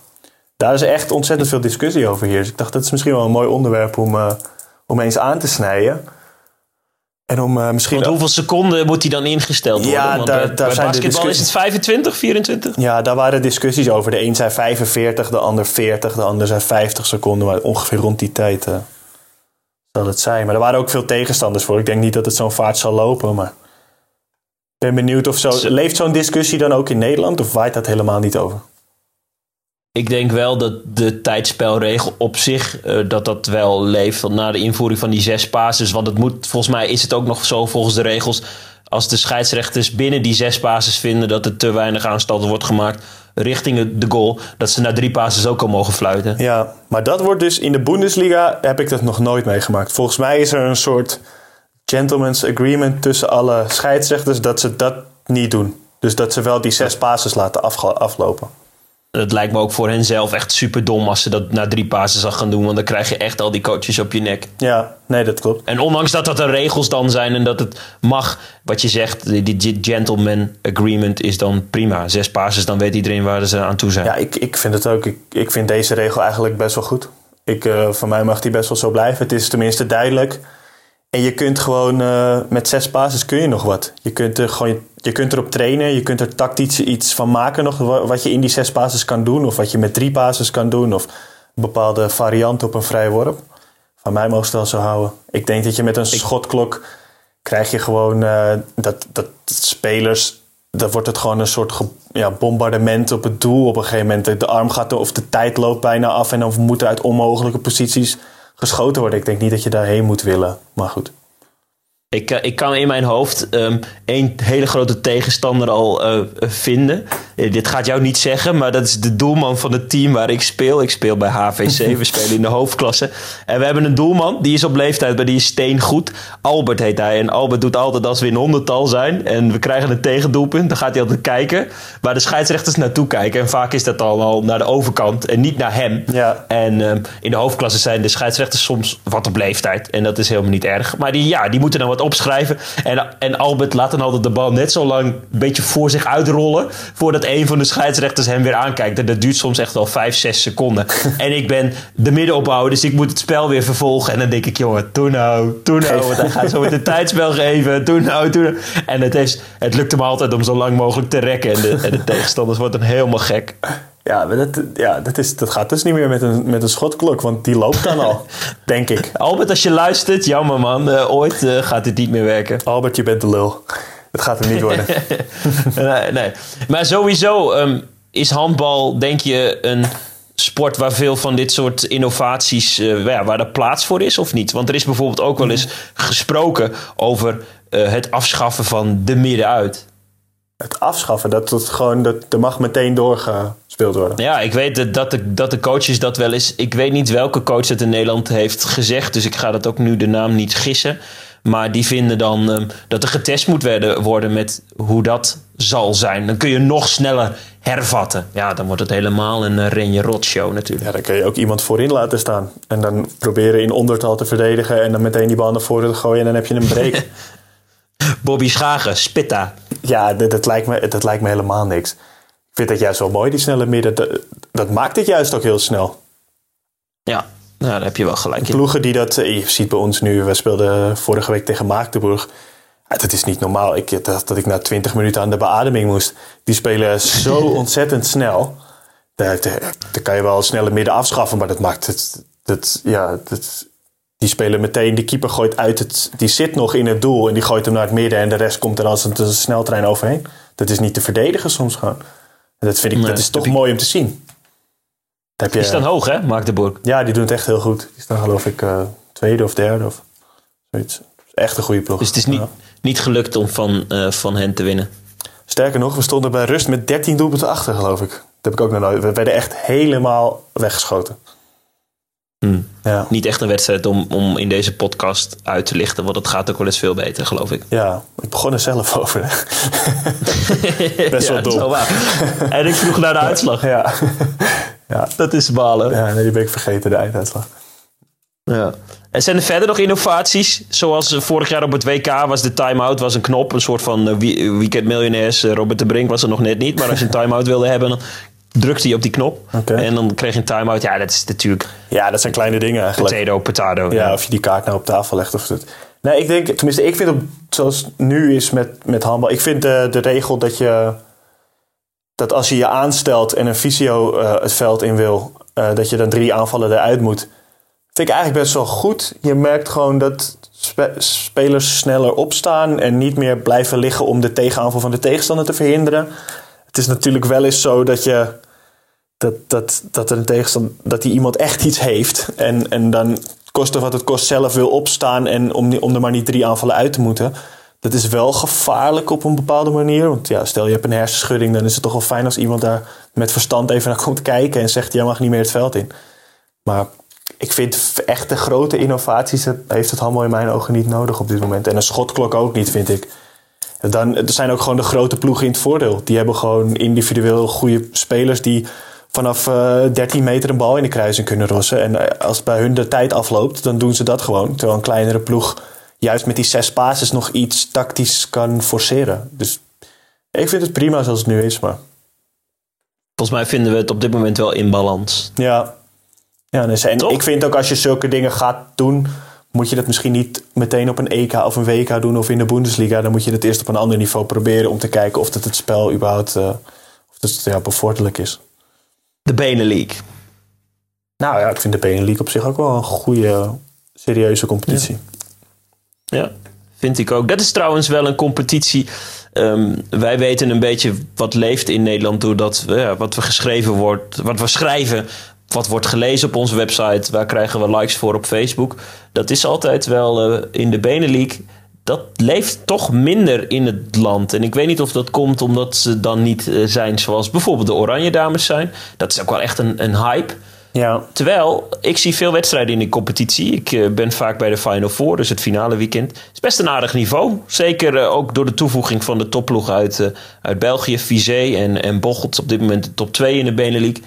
Daar is echt ontzettend veel discussie over hier. Dus ik dacht, dat is misschien wel een mooi onderwerp om, eh, om eens aan te snijden. En om eh, misschien... Want hoeveel seconden moet die dan ingesteld worden? Ja, Want daar- bij, daar bij zijn de basketbal is het 25, 24? Ja, daar waren discussies over. De een zei 45, de ander 40, de ander zei 50 seconden. Maar ongeveer rond die tijd zal het zijn. Maar er waren ook veel tegenstanders voor. Ik denk niet dat het zo'n vaart zal lopen, maar... Ik ben benieuwd of zo... Leeft zo'n discussie dan ook in Nederland? Of waait dat helemaal niet over? Ik denk wel dat de tijdspelregel op zich eh, dat dat wel leeft want na de invoering van die zes passes. Want het moet, volgens mij is het ook nog zo volgens de regels. Als de scheidsrechters binnen die zes passes vinden dat er te weinig aanstalten wordt gemaakt richting de goal, dat ze na drie passes ook al mogen fluiten. Ja, maar dat wordt dus in de Bundesliga heb ik dat nog nooit meegemaakt. Volgens mij is er een soort gentleman's agreement tussen alle scheidsrechters dat ze dat niet doen. Dus dat ze wel die zes passes laten aflopen. Het lijkt me ook voor hen zelf echt super dom als ze dat na drie passes al gaan doen. Want dan krijg je echt al die coaches op je nek. Ja, nee, dat klopt. En ondanks dat dat de regels dan zijn en dat het mag, wat je zegt, die, gentleman agreement is dan prima. Zes passes, dan weet iedereen waar ze aan toe zijn. Ja, ik, ik vind het ook. Ik, ik vind deze regel eigenlijk best wel goed. Ik, uh, voor mij mag die best wel zo blijven. Het is tenminste duidelijk. En je kunt gewoon uh, met zes passes kun je nog wat. Je kunt, er gewoon, je kunt erop trainen. Je kunt er tactisch iets van maken nog. Wat je in die zes passes kan doen. Of wat je met drie passes kan doen. Of een bepaalde variant op een vrije worp. Van mij mogen ze wel zo houden. Ik denk dat je met een schotklok krijg je gewoon uh, dat, dat spelers. Dan wordt het gewoon een soort ja, bombardement op het doel. Op een gegeven moment de arm gaat er, of de tijd loopt bijna af. En dan moet er uit onmogelijke posities geschoten worden. Ik denk niet dat je daarheen moet willen. Maar goed. Ik, uh, ik kan in mijn hoofd um, één hele grote tegenstander al uh, vinden. Uh, dit gaat jou niet zeggen, maar dat is de doelman van het team waar ik speel. Ik speel bij HVC, we spelen in de hoofdklasse. En we hebben een doelman, die is op leeftijd, maar die is steengoed. Albert heet hij. En Albert doet altijd als we in honderdtal zijn en we krijgen een tegendoelpunt, dan gaat hij altijd kijken waar de scheidsrechters naartoe kijken. En vaak is dat dan al naar de overkant en niet naar hem. Ja. En um, in de hoofdklasse zijn de scheidsrechters soms wat op leeftijd. En dat is helemaal niet erg. Maar die, ja, die moeten dan wat opschrijven. En, en Albert laat dan altijd de bal net zo lang een beetje voor zich uitrollen. Voordat een van de scheidsrechters hem weer aankijkt. En dat duurt soms echt wel 5, 6 seconden. en ik ben de middenopbouwer, dus ik moet het spel weer vervolgen. En dan denk ik, jongen, doe nou, doe nou. Want hij gaat zo met een tijdspel geven. Doe nou, doe nou. En het, is, het lukt hem altijd om zo lang mogelijk te rekken. En de, en de tegenstanders worden dan helemaal gek. Ja, dat, ja dat, is, dat gaat dus niet meer met een, met een schotklok, want die loopt dan al, denk ik. Albert, als je luistert, jammer man, uh, ooit uh, gaat dit niet meer werken. Albert, je bent de lul. Het gaat hem niet worden. nee, nee, maar sowieso um, is handbal, denk je, een sport waar veel van dit soort innovaties, uh, ja, waar er plaats voor is of niet? Want er is bijvoorbeeld ook wel eens gesproken over het afschaffen van de middenuit het afschaffen. Dat het gewoon, dat, er mag meteen doorgespeeld worden. Ja, ik weet dat de, dat de coaches dat wel eens. Ik weet niet welke coach het in Nederland heeft gezegd. Dus ik ga dat ook nu de naam niet gissen. Maar die vinden dan um, dat er getest moet werden, worden met hoe dat zal zijn. Dan kun je nog sneller hervatten. Ja, dan wordt het helemaal een uh, Renje Rot show natuurlijk. Ja, dan kun je ook iemand voorin laten staan. En dan proberen in ondertal te verdedigen. En dan meteen die bal naar voren te gooien. En dan heb je een break. Bobby Schagen, Spitta. Ja, dat, dat, lijkt me, dat lijkt me helemaal niks. Ik vind dat juist wel mooi, die snelle midden. Dat, dat maakt het juist ook heel snel. Ja, nou, daar heb je wel gelijk in. Ploegen die dat... Je ziet bij ons nu, we speelden vorige week tegen Maagdenburg. Ja, dat is niet normaal. Ik dacht dat ik na 20 minuten aan de beademing moest. Die spelen zo ontzettend snel. Daar, daar, kan je wel snelle midden afschaffen, maar dat maakt het... Dat, ja, dat, die spelen meteen, de keeper gooit uit het. Die zit nog in het doel en die gooit hem naar het midden en de rest komt er als een, sneltrein overheen. Dat is niet te verdedigen soms gewoon. En dat vind ik, nee, dat is toch mooi om te zien. Heb je, die staan hoog, hè, Magdeburg? Ja, die doen het echt heel goed. Die staan geloof ik uh, tweede of derde of zoiets. Echt een goede ploeg. Dus het is niet, ja. niet gelukt om van, uh, van hen te winnen? Sterker nog, we stonden bij rust met 13 doelpunten achter, geloof ik. Dat heb ik ook nog nooit. We werden echt helemaal weggeschoten. Hmm. Ja. Niet echt een wedstrijd om, om in deze podcast uit te lichten, want het gaat ook wel eens veel beter, geloof ik. Ja, ik begon er zelf over. Best ja, wel dom. Wel. En ik vroeg naar de uitslag. Ja. Ja. Dat is balen. Ja, nee, die ben ik vergeten, de einduitslag. Ja. En zijn er verder nog innovaties? Zoals vorig jaar op het WK was de time-out was een knop. Een soort van weekend miljonairs. Robert de Brink was er nog net niet. Maar als je een time-out wilde hebben, dan drukte hij op die knop. Okay. En dan kreeg je een time-out. Ja, dat is natuurlijk... Ja, dat zijn kleine dingen eigenlijk. Potato, potato. Ja, ja, of je die kaart nou op tafel legt. Of het. Nee, ik denk... Tenminste, ik vind het zoals het nu is met, met handbal. Ik vind de, de regel dat je... Dat als je je aanstelt en een visio uh, het veld in wil... Uh, dat je dan drie aanvallen eruit moet. Vind ik eigenlijk best wel goed. Je merkt gewoon dat spe spelers sneller opstaan... en niet meer blijven liggen om de tegenaanval van de tegenstander te verhinderen. Het is natuurlijk wel eens zo dat je dat, dat, dat een tegenstander, dat die iemand echt iets heeft. En, en dan koste wat het kost zelf wil opstaan en om, om er maar niet drie aanvallen uit te moeten. Dat is wel gevaarlijk op een bepaalde manier. Want ja, stel je hebt een hersenschudding, dan is het toch wel fijn als iemand daar met verstand even naar komt kijken en zegt: Jij mag niet meer het veld in. Maar ik vind echt de grote innovaties, heeft het allemaal in mijn ogen niet nodig op dit moment. En een schotklok ook niet, vind ik. Dan, er zijn ook gewoon de grote ploegen in het voordeel. Die hebben gewoon individueel goede spelers die vanaf eh 13 meter een bal in de kruising kunnen rossen. En eh, als bij hun de tijd afloopt, dan doen ze dat gewoon. Terwijl een kleinere ploeg juist met die zes passes nog iets tactisch kan forceren. Dus ik vind het prima zoals het nu is, maar Volgens mij vinden we het op dit moment wel in balans. ja. ja dus, en Toch? ik vind ook als je zulke dingen gaat doen, moet je dat misschien niet meteen op een EK of een WK doen of in de Bundesliga. Dan moet je het eerst op een ander niveau proberen om te kijken of dat het spel überhaupt eh, of dat het, ja, bevorderlijk is. De Benelink. Nou ja, ik vind de Benelux op zich ook wel een goede, serieuze competitie. Ja, vind ik ook. Dat is trouwens wel een competitie. Ehm, wij weten een beetje wat leeft in Nederland doordat ja, wat we geschreven wordt, wat we schrijven, wat wordt gelezen op onze website, waar krijgen we likes voor op Facebook. Dat is altijd wel eh, in de Benelink. Dat leeft toch minder in het land. En ik weet niet of dat komt omdat ze dan niet eh, zijn zoals bijvoorbeeld de Oranje Dames zijn. Dat is ook wel echt een, een hype. Ja, Terwijl, ik zie veel wedstrijden in die competitie. Ik eh, ben vaak bij de Final Four, dus het finale weekend. Het is best een aardig niveau. Zeker eh, ook door de toevoeging van de topploeg uit, eh, uit België, Vizé en, en Bocholt. Op dit moment de top 2 in de Benelux.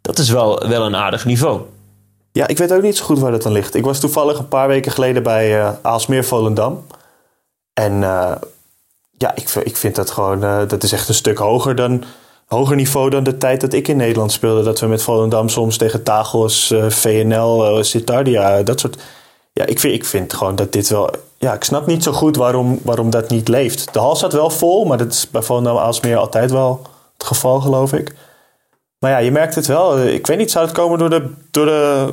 Dat is wel, wel een aardig niveau. Ja, ik weet ook niet zo goed waar dat aan ligt. Ik was toevallig een paar weken geleden bij Aalsmeer Volendam. En ja, ik, ik vind dat gewoon, dat is echt een stuk hoger dan, hoger niveau dan de tijd dat ik in Nederland speelde. Dat we met Volendam soms tegen Tagos, eh, VNL, eh Citardia, dat soort. Ja, ik vind, ik vind gewoon dat dit wel, ja, ik snap niet zo goed waarom, waarom dat niet leeft. De hal staat wel vol, maar dat is bij Volendam Aalsmeer altijd wel het geval, geloof ik. Maar ja, je merkt het wel. Ik weet niet, zou het komen door, de, door de,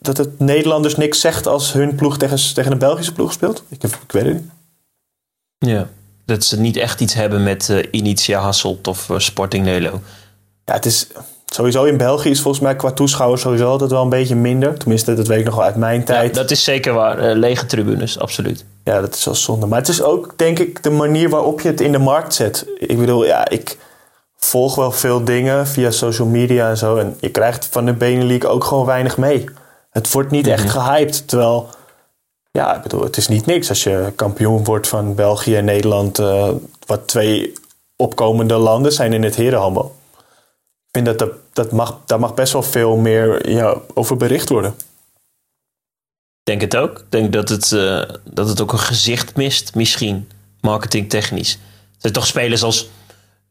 dat het Nederlanders niks zegt als hun ploeg tegen, tegen een Belgische ploeg speelt? Ik, ik weet het niet. Ja. Dat ze niet echt iets hebben met eh, Initia Hasselt of eh, Sporting Nelo. Ja, het is sowieso in België is volgens mij qua toeschouwers sowieso altijd wel een beetje minder. Tenminste, dat weet ik nog wel uit mijn Ja, tijd. dat is zeker waar. Eh, lege tribunes, absoluut. Ja, dat is wel zonde. Maar het is ook, denk ik, de manier waarop je het in de markt zet. Ik bedoel, ja, ik volg wel veel dingen via social media en zo. En je krijgt van de Benelux ook gewoon weinig mee. Het wordt niet echt gehyped. Terwijl, ja, ik bedoel, het is niet niks als je kampioen wordt van België en Nederland. eh, wat twee opkomende landen zijn in het herenhandel. Ik vind dat, dat, dat mag, daar mag best wel veel meer ja, over bericht worden. Ik denk het ook. Ik denk dat het, eh, dat het ook een gezicht mist, misschien, marketingtechnisch. Er zijn toch spelers als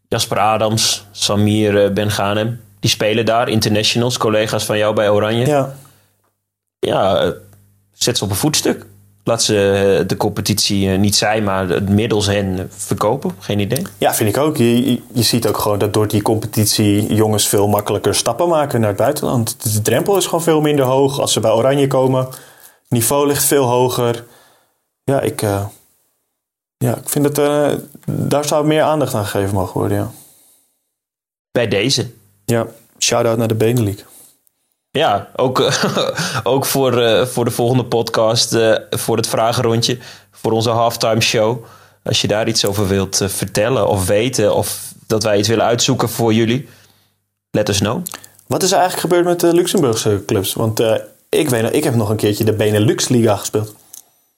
Jasper Adams, Samir eh, Ben Ghanem. Die spelen daar, internationals, collega's van jou bij Oranje. Ja, Ja, zet ze op een voetstuk. Laat ze eh, de competitie eh, niet zij, maar het middels hen verkopen. Geen idee. Ja, vind ik ook. Je, je, je ziet ook gewoon dat door die competitie jongens veel makkelijker stappen maken naar het buitenland. De drempel is gewoon veel minder hoog. Als ze bij Oranje komen, niveau ligt veel hoger. Ja, ik, eh, ja, ik vind dat daar zou meer aandacht aan gegeven mogen worden. Ja, Bij deze. ja shout-out naar de Benelux. Ja, ook, ook voor, eh, voor de volgende podcast, eh, voor het vragenrondje, voor onze halftime show. Als je daar iets over wilt eh, vertellen of weten, of dat wij iets willen uitzoeken voor jullie, let us know. Wat is er eigenlijk gebeurd met de Luxemburgse clubs? Want ik, weet, nog- ik heb nog een keertje de Benelux-liga gespeeld.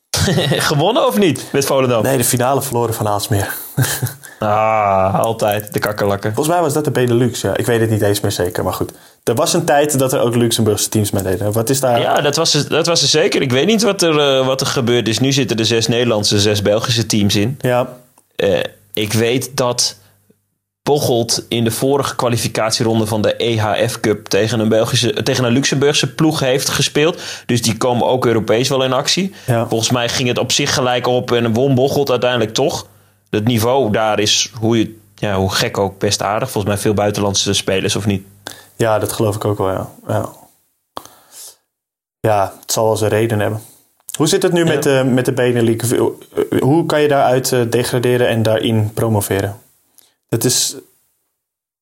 Gewonnen of niet met Volendam? Nee, de finale verloren van Aalsmeer. Ah, altijd, de kakkerlakken. Volgens mij was dat de Benelux, ja. Ik weet het niet eens meer zeker, maar goed. Er was een tijd dat er ook Luxemburgse teams mee deden. Wat is daar... Ja, dat was, er- dat was er zeker. Ik weet niet wat er, eh, wat er gebeurd is. Nu zitten er zes Nederlandse, zes Belgische teams in. Ja, Eh, ik weet dat Bocholt in de vorige kwalificatieronde van de EHF Cup tegen een, Belgische, tegen een Luxemburgse ploeg heeft gespeeld. Dus die komen ook Europees wel in actie. Ja. Volgens mij ging het op zich gelijk op en won Bocholt uiteindelijk toch. Het niveau daar is, hoe, je, ja, hoe gek ook, best aardig. Volgens mij veel buitenlandse spelers, of niet? ja, dat geloof ik ook wel, ja. Ja, ja het zal wel zijn reden hebben. Hoe zit het nu met, de met de Benelux? Hoe kan je daaruit eh, degraderen en daarin promoveren? Dat is...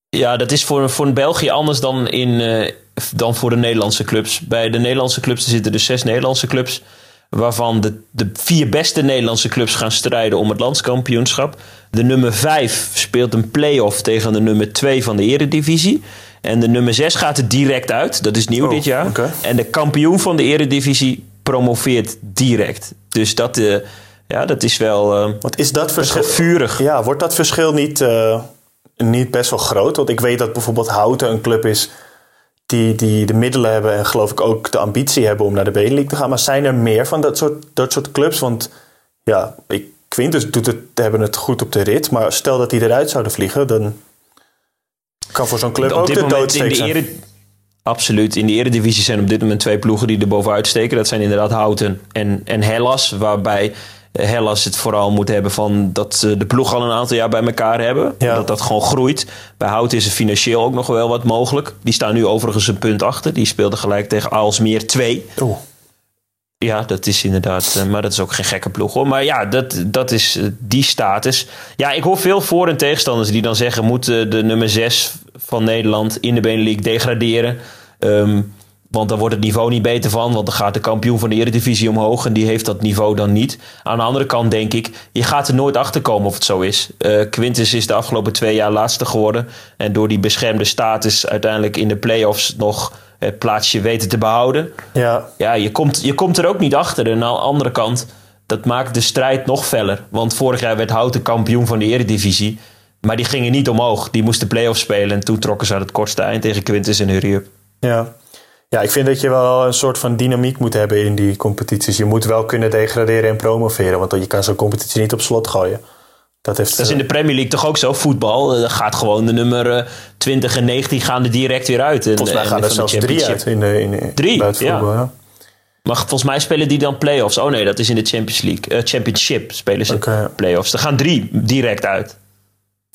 Ja, dat is voor, voor België anders dan, in, eh, dan voor de Nederlandse clubs. Bij de Nederlandse clubs er zitten dus zes Nederlandse clubs. Waarvan de, de vier beste Nederlandse clubs gaan strijden om het landskampioenschap. De nummer vijf speelt een play-off tegen de nummer twee van de eredivisie. En de nummer zes gaat er direct uit. Dat is nieuw Oh, dit jaar. En de kampioen van de eredivisie promoveert direct. Dus dat, eh, ja, dat is wel, eh, Wat is dat verschil? vurig. Ja, wordt dat verschil niet, eh, niet best wel groot? Want ik weet dat bijvoorbeeld Houten een club is die, die de middelen hebben en geloof ik ook de ambitie hebben om naar de Benelux te gaan. Maar zijn er meer van dat soort, dat soort clubs? Want ja, ik, Quintus doet het, hebben het goed op de rit. Maar stel dat die eruit zouden vliegen, dan kan voor zo'n club Op ook dit de doodsteek zijn. ere, Absoluut. In de eredivisie zijn op dit moment twee ploegen die er bovenuit steken. Dat zijn inderdaad Houten en, en Hellas. Waarbij Hellas het vooral moet hebben van dat ze de ploeg al een aantal jaar bij elkaar hebben. Ja. Dat dat gewoon groeit. Bij Houten is er financieel ook nog wel wat mogelijk. Die staan nu overigens een punt achter. Die speelden gelijk tegen Aalsmeer 2. Oeh. Ja, dat is inderdaad. eh, maar dat is ook geen gekke ploeg hoor. Maar ja, dat, dat is eh, die status. Ja, ik hoor veel voor- en tegenstanders die dan zeggen: moet eh, de nummer 6 van Nederland in de Benelux degraderen? Ehm, want dan wordt het niveau niet beter van. Want dan gaat de kampioen van de Eredivisie omhoog. En die heeft dat niveau dan niet. Aan de andere kant denk ik, je gaat er nooit achter komen of het zo is. Eh Quintus is de afgelopen twee jaar laatste geworden. En door die beschermde status uiteindelijk in de play-offs nog het plaatsje weten te behouden Ja, ja, je komt, je komt er ook niet achter. En aan de andere kant, dat maakt de strijd nog feller. Want vorig jaar werd Houten kampioen van de Eredivisie. Maar die gingen niet omhoog. Die moesten play-offs spelen. En toen trokken ze aan het kortste eind tegen Quintus en Hurry Up. ja. Ja, ik vind dat je wel een soort van dynamiek moet hebben in die competities. Je moet wel kunnen degraderen en promoveren. Want je kan zo'n competitie niet op slot gooien. Dat heeft... Dat is in de Premier League toch ook zo. Voetbal, eh, gaat gewoon de nummer eh, 20 en 19 gaan er direct weer uit. En, Volgens mij en gaan er zelfs drie uit in de, in de, Drie, bij het voetbal. Ja. Maar volgens mij spelen die dan play-offs. Oh nee, dat is in de Champions League. Eh, Championship spelen ze Oké. play-offs. Er gaan drie direct uit.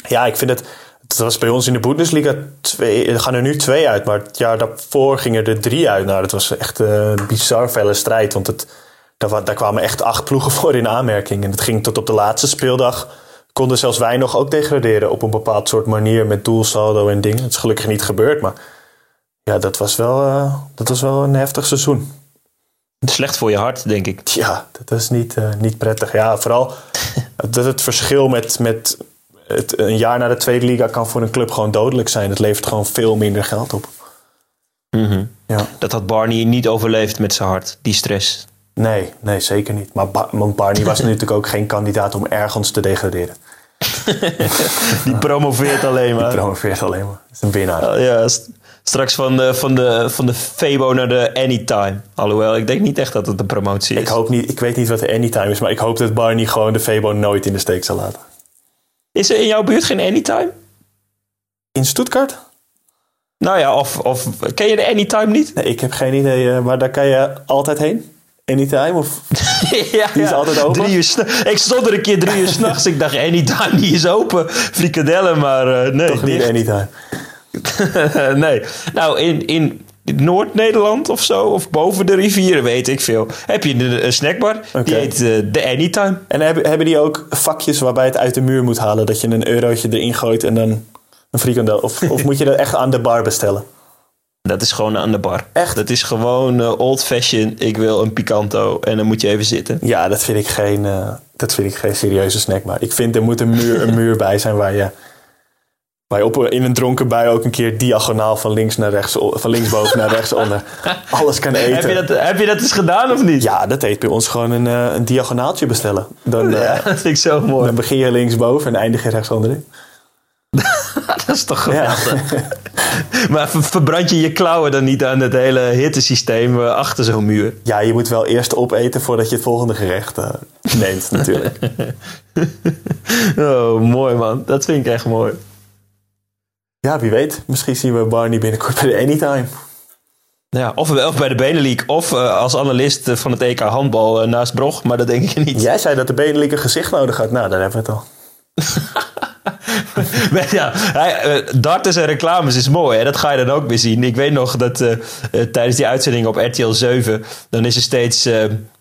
Ja, ik vind het. Het was bij ons in de Bundesliga twee. Er gaan er nu twee uit, maar het jaar daarvoor gingen er drie uit. Nou, dat was echt eh, een bizar felle strijd. Want het, daar, daar kwamen echt acht ploegen voor in aanmerking. En het ging tot op de laatste speeldag. Konden zelfs wij nog ook degraderen op een bepaald soort manier met doelsaldo en dingen. Het is gelukkig niet gebeurd, maar ja, dat was wel, eh, dat was wel een heftig seizoen. Slecht voor je hart, denk ik. Ja, dat is niet, eh, niet prettig. Ja, vooral dat het verschil met, met het, een jaar naar de tweede liga kan voor een club gewoon dodelijk zijn. Het levert gewoon veel minder geld op. Mhm. Ja. Dat had Barney niet overleefd met zijn hart, die stress. Nee, nee, zeker niet. Maar Ba- Barney was natuurlijk ook geen kandidaat om ergens te degraderen. Die promoveert alleen maar. Promoveert alleen maar. Dat is een winnaar. Oh, ja, st- straks van de, van, de, van de Febo naar de Anytime. Alhoewel, ik denk niet echt dat het een promotie is. Ik hoop niet, ik weet niet wat de anytime is, maar ik hoop dat Barney gewoon de Febo nooit in de steek zal laten. Is er in jouw buurt geen Anytime? In Stuttgart? Nou ja, of, of ken je de Anytime niet? Nee, ik heb geen idee, eh, maar daar kan je altijd heen. Anytime? Of... ja, Die is altijd open? Drie uur ik stond er een keer drie uur s'nachts. Ik dacht, Anytime, die is open. Frikadellen, maar eh, nee. Toch niet dicht. anytime. nee. Nou, in, in Noord-Nederland of zo, of boven de rivieren, weet ik veel, heb je een, snackbar. Die heet eh, de Anytime. En hebben, hebben die ook vakjes waarbij het uit de muur moet halen? Dat je een eurotje erin gooit en dan een frikandel? Of, of moet je dat echt aan de bar bestellen? Dat is gewoon aan de bar. Echt? Dat is gewoon eh, old fashion. Ik wil een picanto en dan moet je even zitten. Ja, dat vind ik geen, eh, dat vind ik geen serieuze snack. Maar ik vind er moet een muur, een muur bij zijn waar je, waar je op, in een dronken bui ook een keer diagonaal van links naar rechts, van linksboven naar rechtsonder alles kan eten. Heb je, dat, heb je dat eens gedaan of niet? Ja, dat heet bij ons gewoon een, eh, een diagonaaltje bestellen. Dan, eh, Ja, dat vind ik zo mooi. dan begin je linksboven en eindig je rechtsonderin. dat is toch Ja. geweldig. maar ver- verbrand je je klauwen dan niet aan het hele hittesysteem eh, achter zo'n muur? Ja, je moet wel eerst opeten voordat je het volgende gerecht eh, neemt natuurlijk. Oh, mooi man. Dat vind ik echt mooi. Ja, wie weet. Misschien zien we Barney binnenkort bij de Anytime. Ja, of, of bij de Benelink, of eh, als analist eh, van het EK handbal eh, naast Brog, maar dat denk ik niet. Jij zei dat de Benelink een gezicht nodig had. Nou, daar hebben we het al. Ja, hij, eh, darters en reclames is mooi. Hè? Dat ga je dan ook weer zien. Ik weet nog dat tijdens die uitzending op RTL 7... dan is er steeds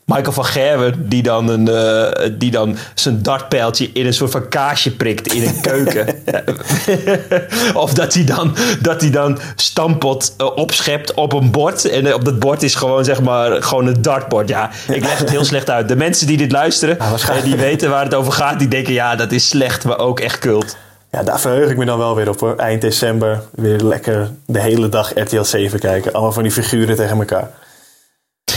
Michael van Gerwen... die dan, een, eh, die dan zijn dartpijltje in een soort van kaasje prikt in een keuken. of dat hij dan, dat hij dan stampot eh, opschept op een bord. En eh, op dat bord is gewoon, zeg maar, gewoon een dartbord. Ja, ik leg het heel slecht uit. De mensen die dit luisteren en die weten waar het over gaat... die denken, ja, dat is slecht, maar ook echt kult. Ja, daar verheug ik me dan wel weer op hoor. Eind december weer lekker de hele dag RTL 7 kijken. Allemaal van die figuren tegen elkaar.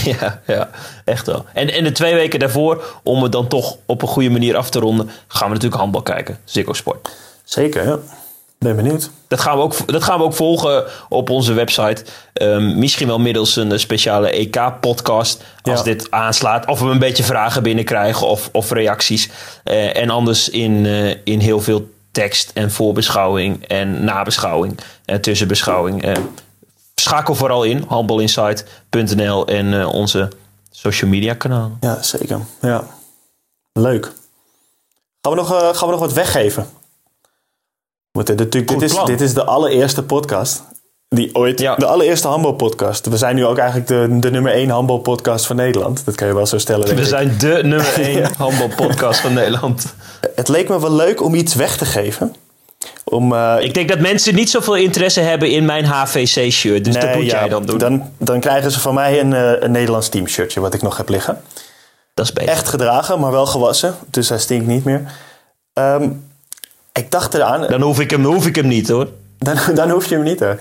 Ja, ja, echt wel. En, en de twee weken daarvoor, om het dan toch op een goede manier af te ronden, gaan we natuurlijk handbal kijken. Ziggo Sport. Zeker, ja. Ben benieuwd. Dat gaan, we ook, dat gaan we ook volgen op onze website. Ehm, misschien wel middels een speciale EK-podcast. Als Ja. dit aanslaat. Of we een beetje vragen binnenkrijgen of, of reacties. Eh, en anders in, eh, in heel veel tekst en voorbeschouwing en nabeschouwing en tussenbeschouwing. Eh, schakel vooral in, handbalinsight.nl en eh, onze social media kanalen. Ja, zeker. Ja. Leuk. Gaan we nog, eh, gaan we nog wat weggeven? Natuurlijk, dit, Goed is, dit is de allereerste podcast. Die ooit, Ja. De allereerste handbalpodcast. We zijn nu ook eigenlijk de, de nummer één handbalpodcast van Nederland. Dat kan je wel zo stellen. denk We ik. zijn de nummer 1 handbalpodcast van Nederland. Het leek me wel leuk om iets weg te geven. Om, eh, Ik denk dat mensen niet zoveel interesse hebben in mijn HVC-shirt. Dus dat moet ja, jij dan doen. Dan, dan krijgen ze van mij een, eh, een Nederlands teamshirtje wat ik nog heb liggen. Dat is beter. Echt gedragen, maar wel gewassen. Dus hij stinkt niet meer. Ehm, ik dacht eraan, Dan hoef ik hem, hoef ik hem niet hoor. Dan, dan hoef je hem niet, hè?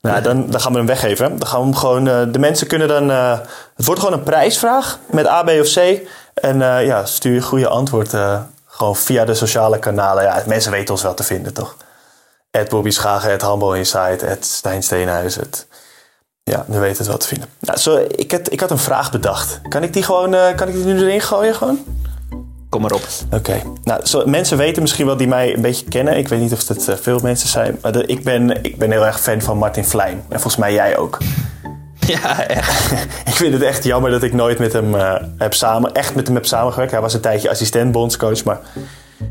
Nou, dan, dan gaan we hem weggeven. Dan gaan we hem gewoon, eh, de mensen kunnen dan... het wordt gewoon een prijsvraag met A, B of C. En ja, stuur je goede antwoord gewoon via de sociale kanalen. Ja, mensen weten ons wel te vinden, toch? Het Bobby Schagen, het Handball Insight, het Stijn Steenhuis. Het, ja, we weten het wel te vinden. Nou, zo, ik, had, ik had een vraag bedacht. Kan ik die gewoon, eh, kan ik die nu erin gooien gewoon? Kom maar op. Oké. Nou, zo, mensen weten misschien wel die mij een beetje kennen. Ik weet niet of het eh, veel mensen zijn. Maar de- ik, ben, ik ben heel erg fan van Martin Vlijm. En volgens mij jij ook. Ja, echt. ik vind het echt jammer dat ik nooit met hem eh, heb samen, echt met hem heb samengewerkt. Hij was een tijdje assistent bondscoach, maar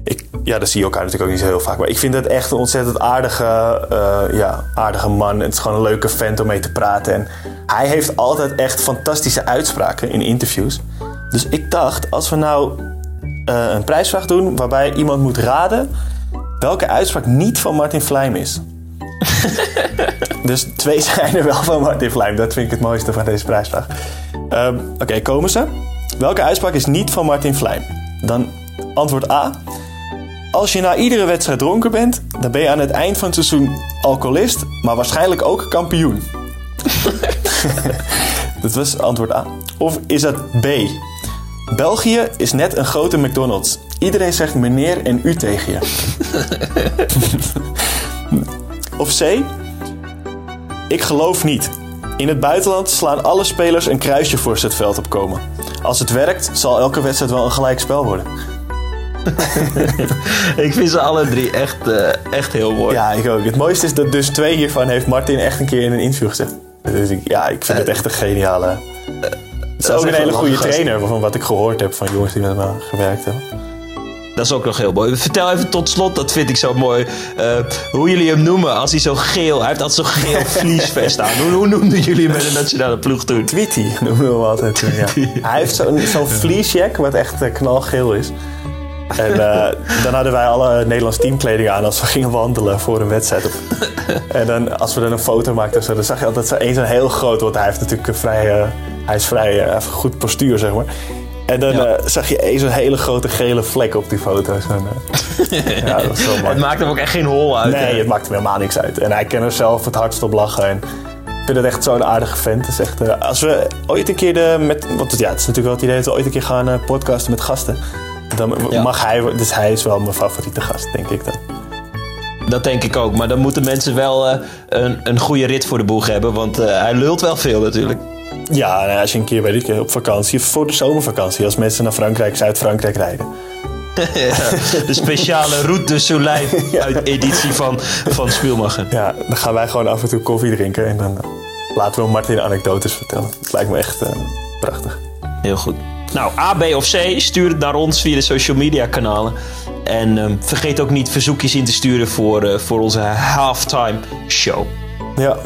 ik, ja, dat zie je elkaar natuurlijk ook niet zo heel vaak. Maar ik vind het echt een ontzettend aardige, eh, ja, aardige man. Het is gewoon een leuke vent om mee te praten. En hij heeft altijd echt fantastische uitspraken in interviews. Dus ik dacht, als we nou eh, een prijsvraag doen waarbij iemand moet raden welke uitspraak niet van Martin Vlijm is. dus twee zijn er wel van Martin Vlijm. Dat vind ik het mooiste van deze prijsvraag. Ehm, Oké, komen ze? Welke uitspraak is niet van Martin Vlijm? Dan antwoord A. Als je na iedere wedstrijd dronken bent, dan ben je aan het eind van het seizoen alcoholist, maar waarschijnlijk ook kampioen. Dat was antwoord A. Of is dat B? België is net een grote McDonald's. Iedereen zegt meneer en u tegen je. Of C? Ik geloof niet. In het buitenland slaan alle spelers een kruisje voor ze het veld opkomen. Als het werkt, zal elke wedstrijd wel een gelijk spel worden. Ik vind ze alle drie echt, eh, echt heel mooi. Ja, ik ook. Het mooiste is dat dus twee hiervan heeft Martin echt een keer in een interview gezegd. Dus ik, ja, ik vind het echt een geniale... Het is dat ook is een hele goede trainer, van wat ik gehoord heb van jongens die met hem gewerkt hebben. Dat is ook nog heel mooi. Vertel even tot slot, dat vind ik zo mooi. eh, hoe jullie hem noemen als hij zo geel... Hij heeft altijd zo'n geel vliesvest aan. Hoe, hoe noemden jullie hem bij de nationale ploeg toen? Tweety noemen we hem altijd. Ja. Hij heeft zo'n zo'n fleecejack wat echt eh, knalgeel is. En eh, dan hadden wij alle Nederlands teamkleding aan als we gingen wandelen voor een wedstrijd. En dan, als we dan een foto maakten, zo, dan zag je altijd zo één zo'n heel groot, want hij heeft natuurlijk een vrij, eh, hij is vrij eh, een goed postuur, zeg maar. En dan Ja. eh, zag je één zo'n hele grote gele vlek op die foto. Zo'n, eh, ja, dat is wel mooi. Het maakt hem ook echt geen hol uit. Nee, hè? het maakt hem helemaal niks uit. En hij kan er zelf het hardst op lachen. En ik vind het echt zo'n aardige vent. Is echt, eh, als we ooit een keer de, met... Want ja, het is natuurlijk wel het idee dat we ooit een keer gaan podcasten met gasten. Dan Ja. mag hij... Dus hij is wel mijn favoriete gast, denk ik dan. Dat denk ik ook. Maar dan moeten mensen wel een, een goede rit voor de boeg hebben. Want hij lult wel veel natuurlijk. Ja, nou, als je een keer, weet ik, op vakantie... voor de zomervakantie, als mensen naar Frankrijk, Zuid-Frankrijk rijden. De speciale Route de Soleil uit editie van, van Spielmacher. Ja, dan gaan wij gewoon af en toe koffie drinken. En dan laten we Martin anekdotes vertellen. Dat lijkt me echt eh, prachtig. Heel goed. Nou, A, B of C, stuur het naar ons via de social media kanalen. En ehm, vergeet ook niet verzoekjes in te sturen voor, eh, voor onze halftime show. Ja,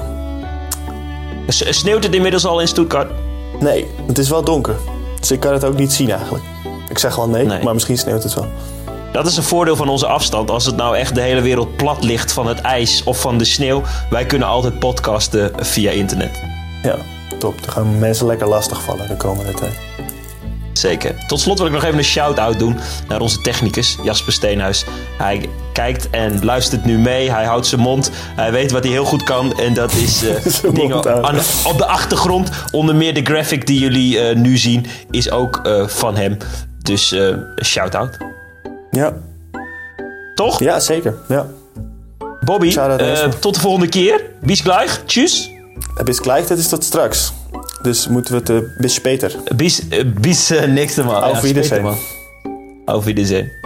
Sneeuwt het inmiddels al in Stuttgart? nee, het is wel donker. Dus ik kan het ook niet zien eigenlijk. Ik zeg wel nee, Nee. maar misschien sneeuwt het wel. Dat is een voordeel van onze afstand. Als het nou echt de hele wereld plat ligt van het ijs of van de sneeuw. Wij kunnen altijd podcasten via internet. Ja, top. Dan gaan mensen lekker lastig vallen de komende tijd. Zeker. Tot slot wil ik nog even een shout-out doen naar onze technicus Jasper Steenhuis. Hij kijkt en luistert nu mee. Hij houdt zijn mond. Hij weet wat hij heel goed kan. En dat is eh, dingen aan- op de achtergrond. Onder meer de graphic die jullie eh, nu zien is ook eh, van hem. Dus een shout-out. Ja, Toch? ja zeker. Ja. Bobby, tot de volgende keer. Bis gleich. Tschüss. Bis gleich, dat is tot straks. Dus moeten we het uh, bis später. Bis, eh, bis eh, nächste Mal. Auf Wiedersehen. später mal. Auf Wiedersehen.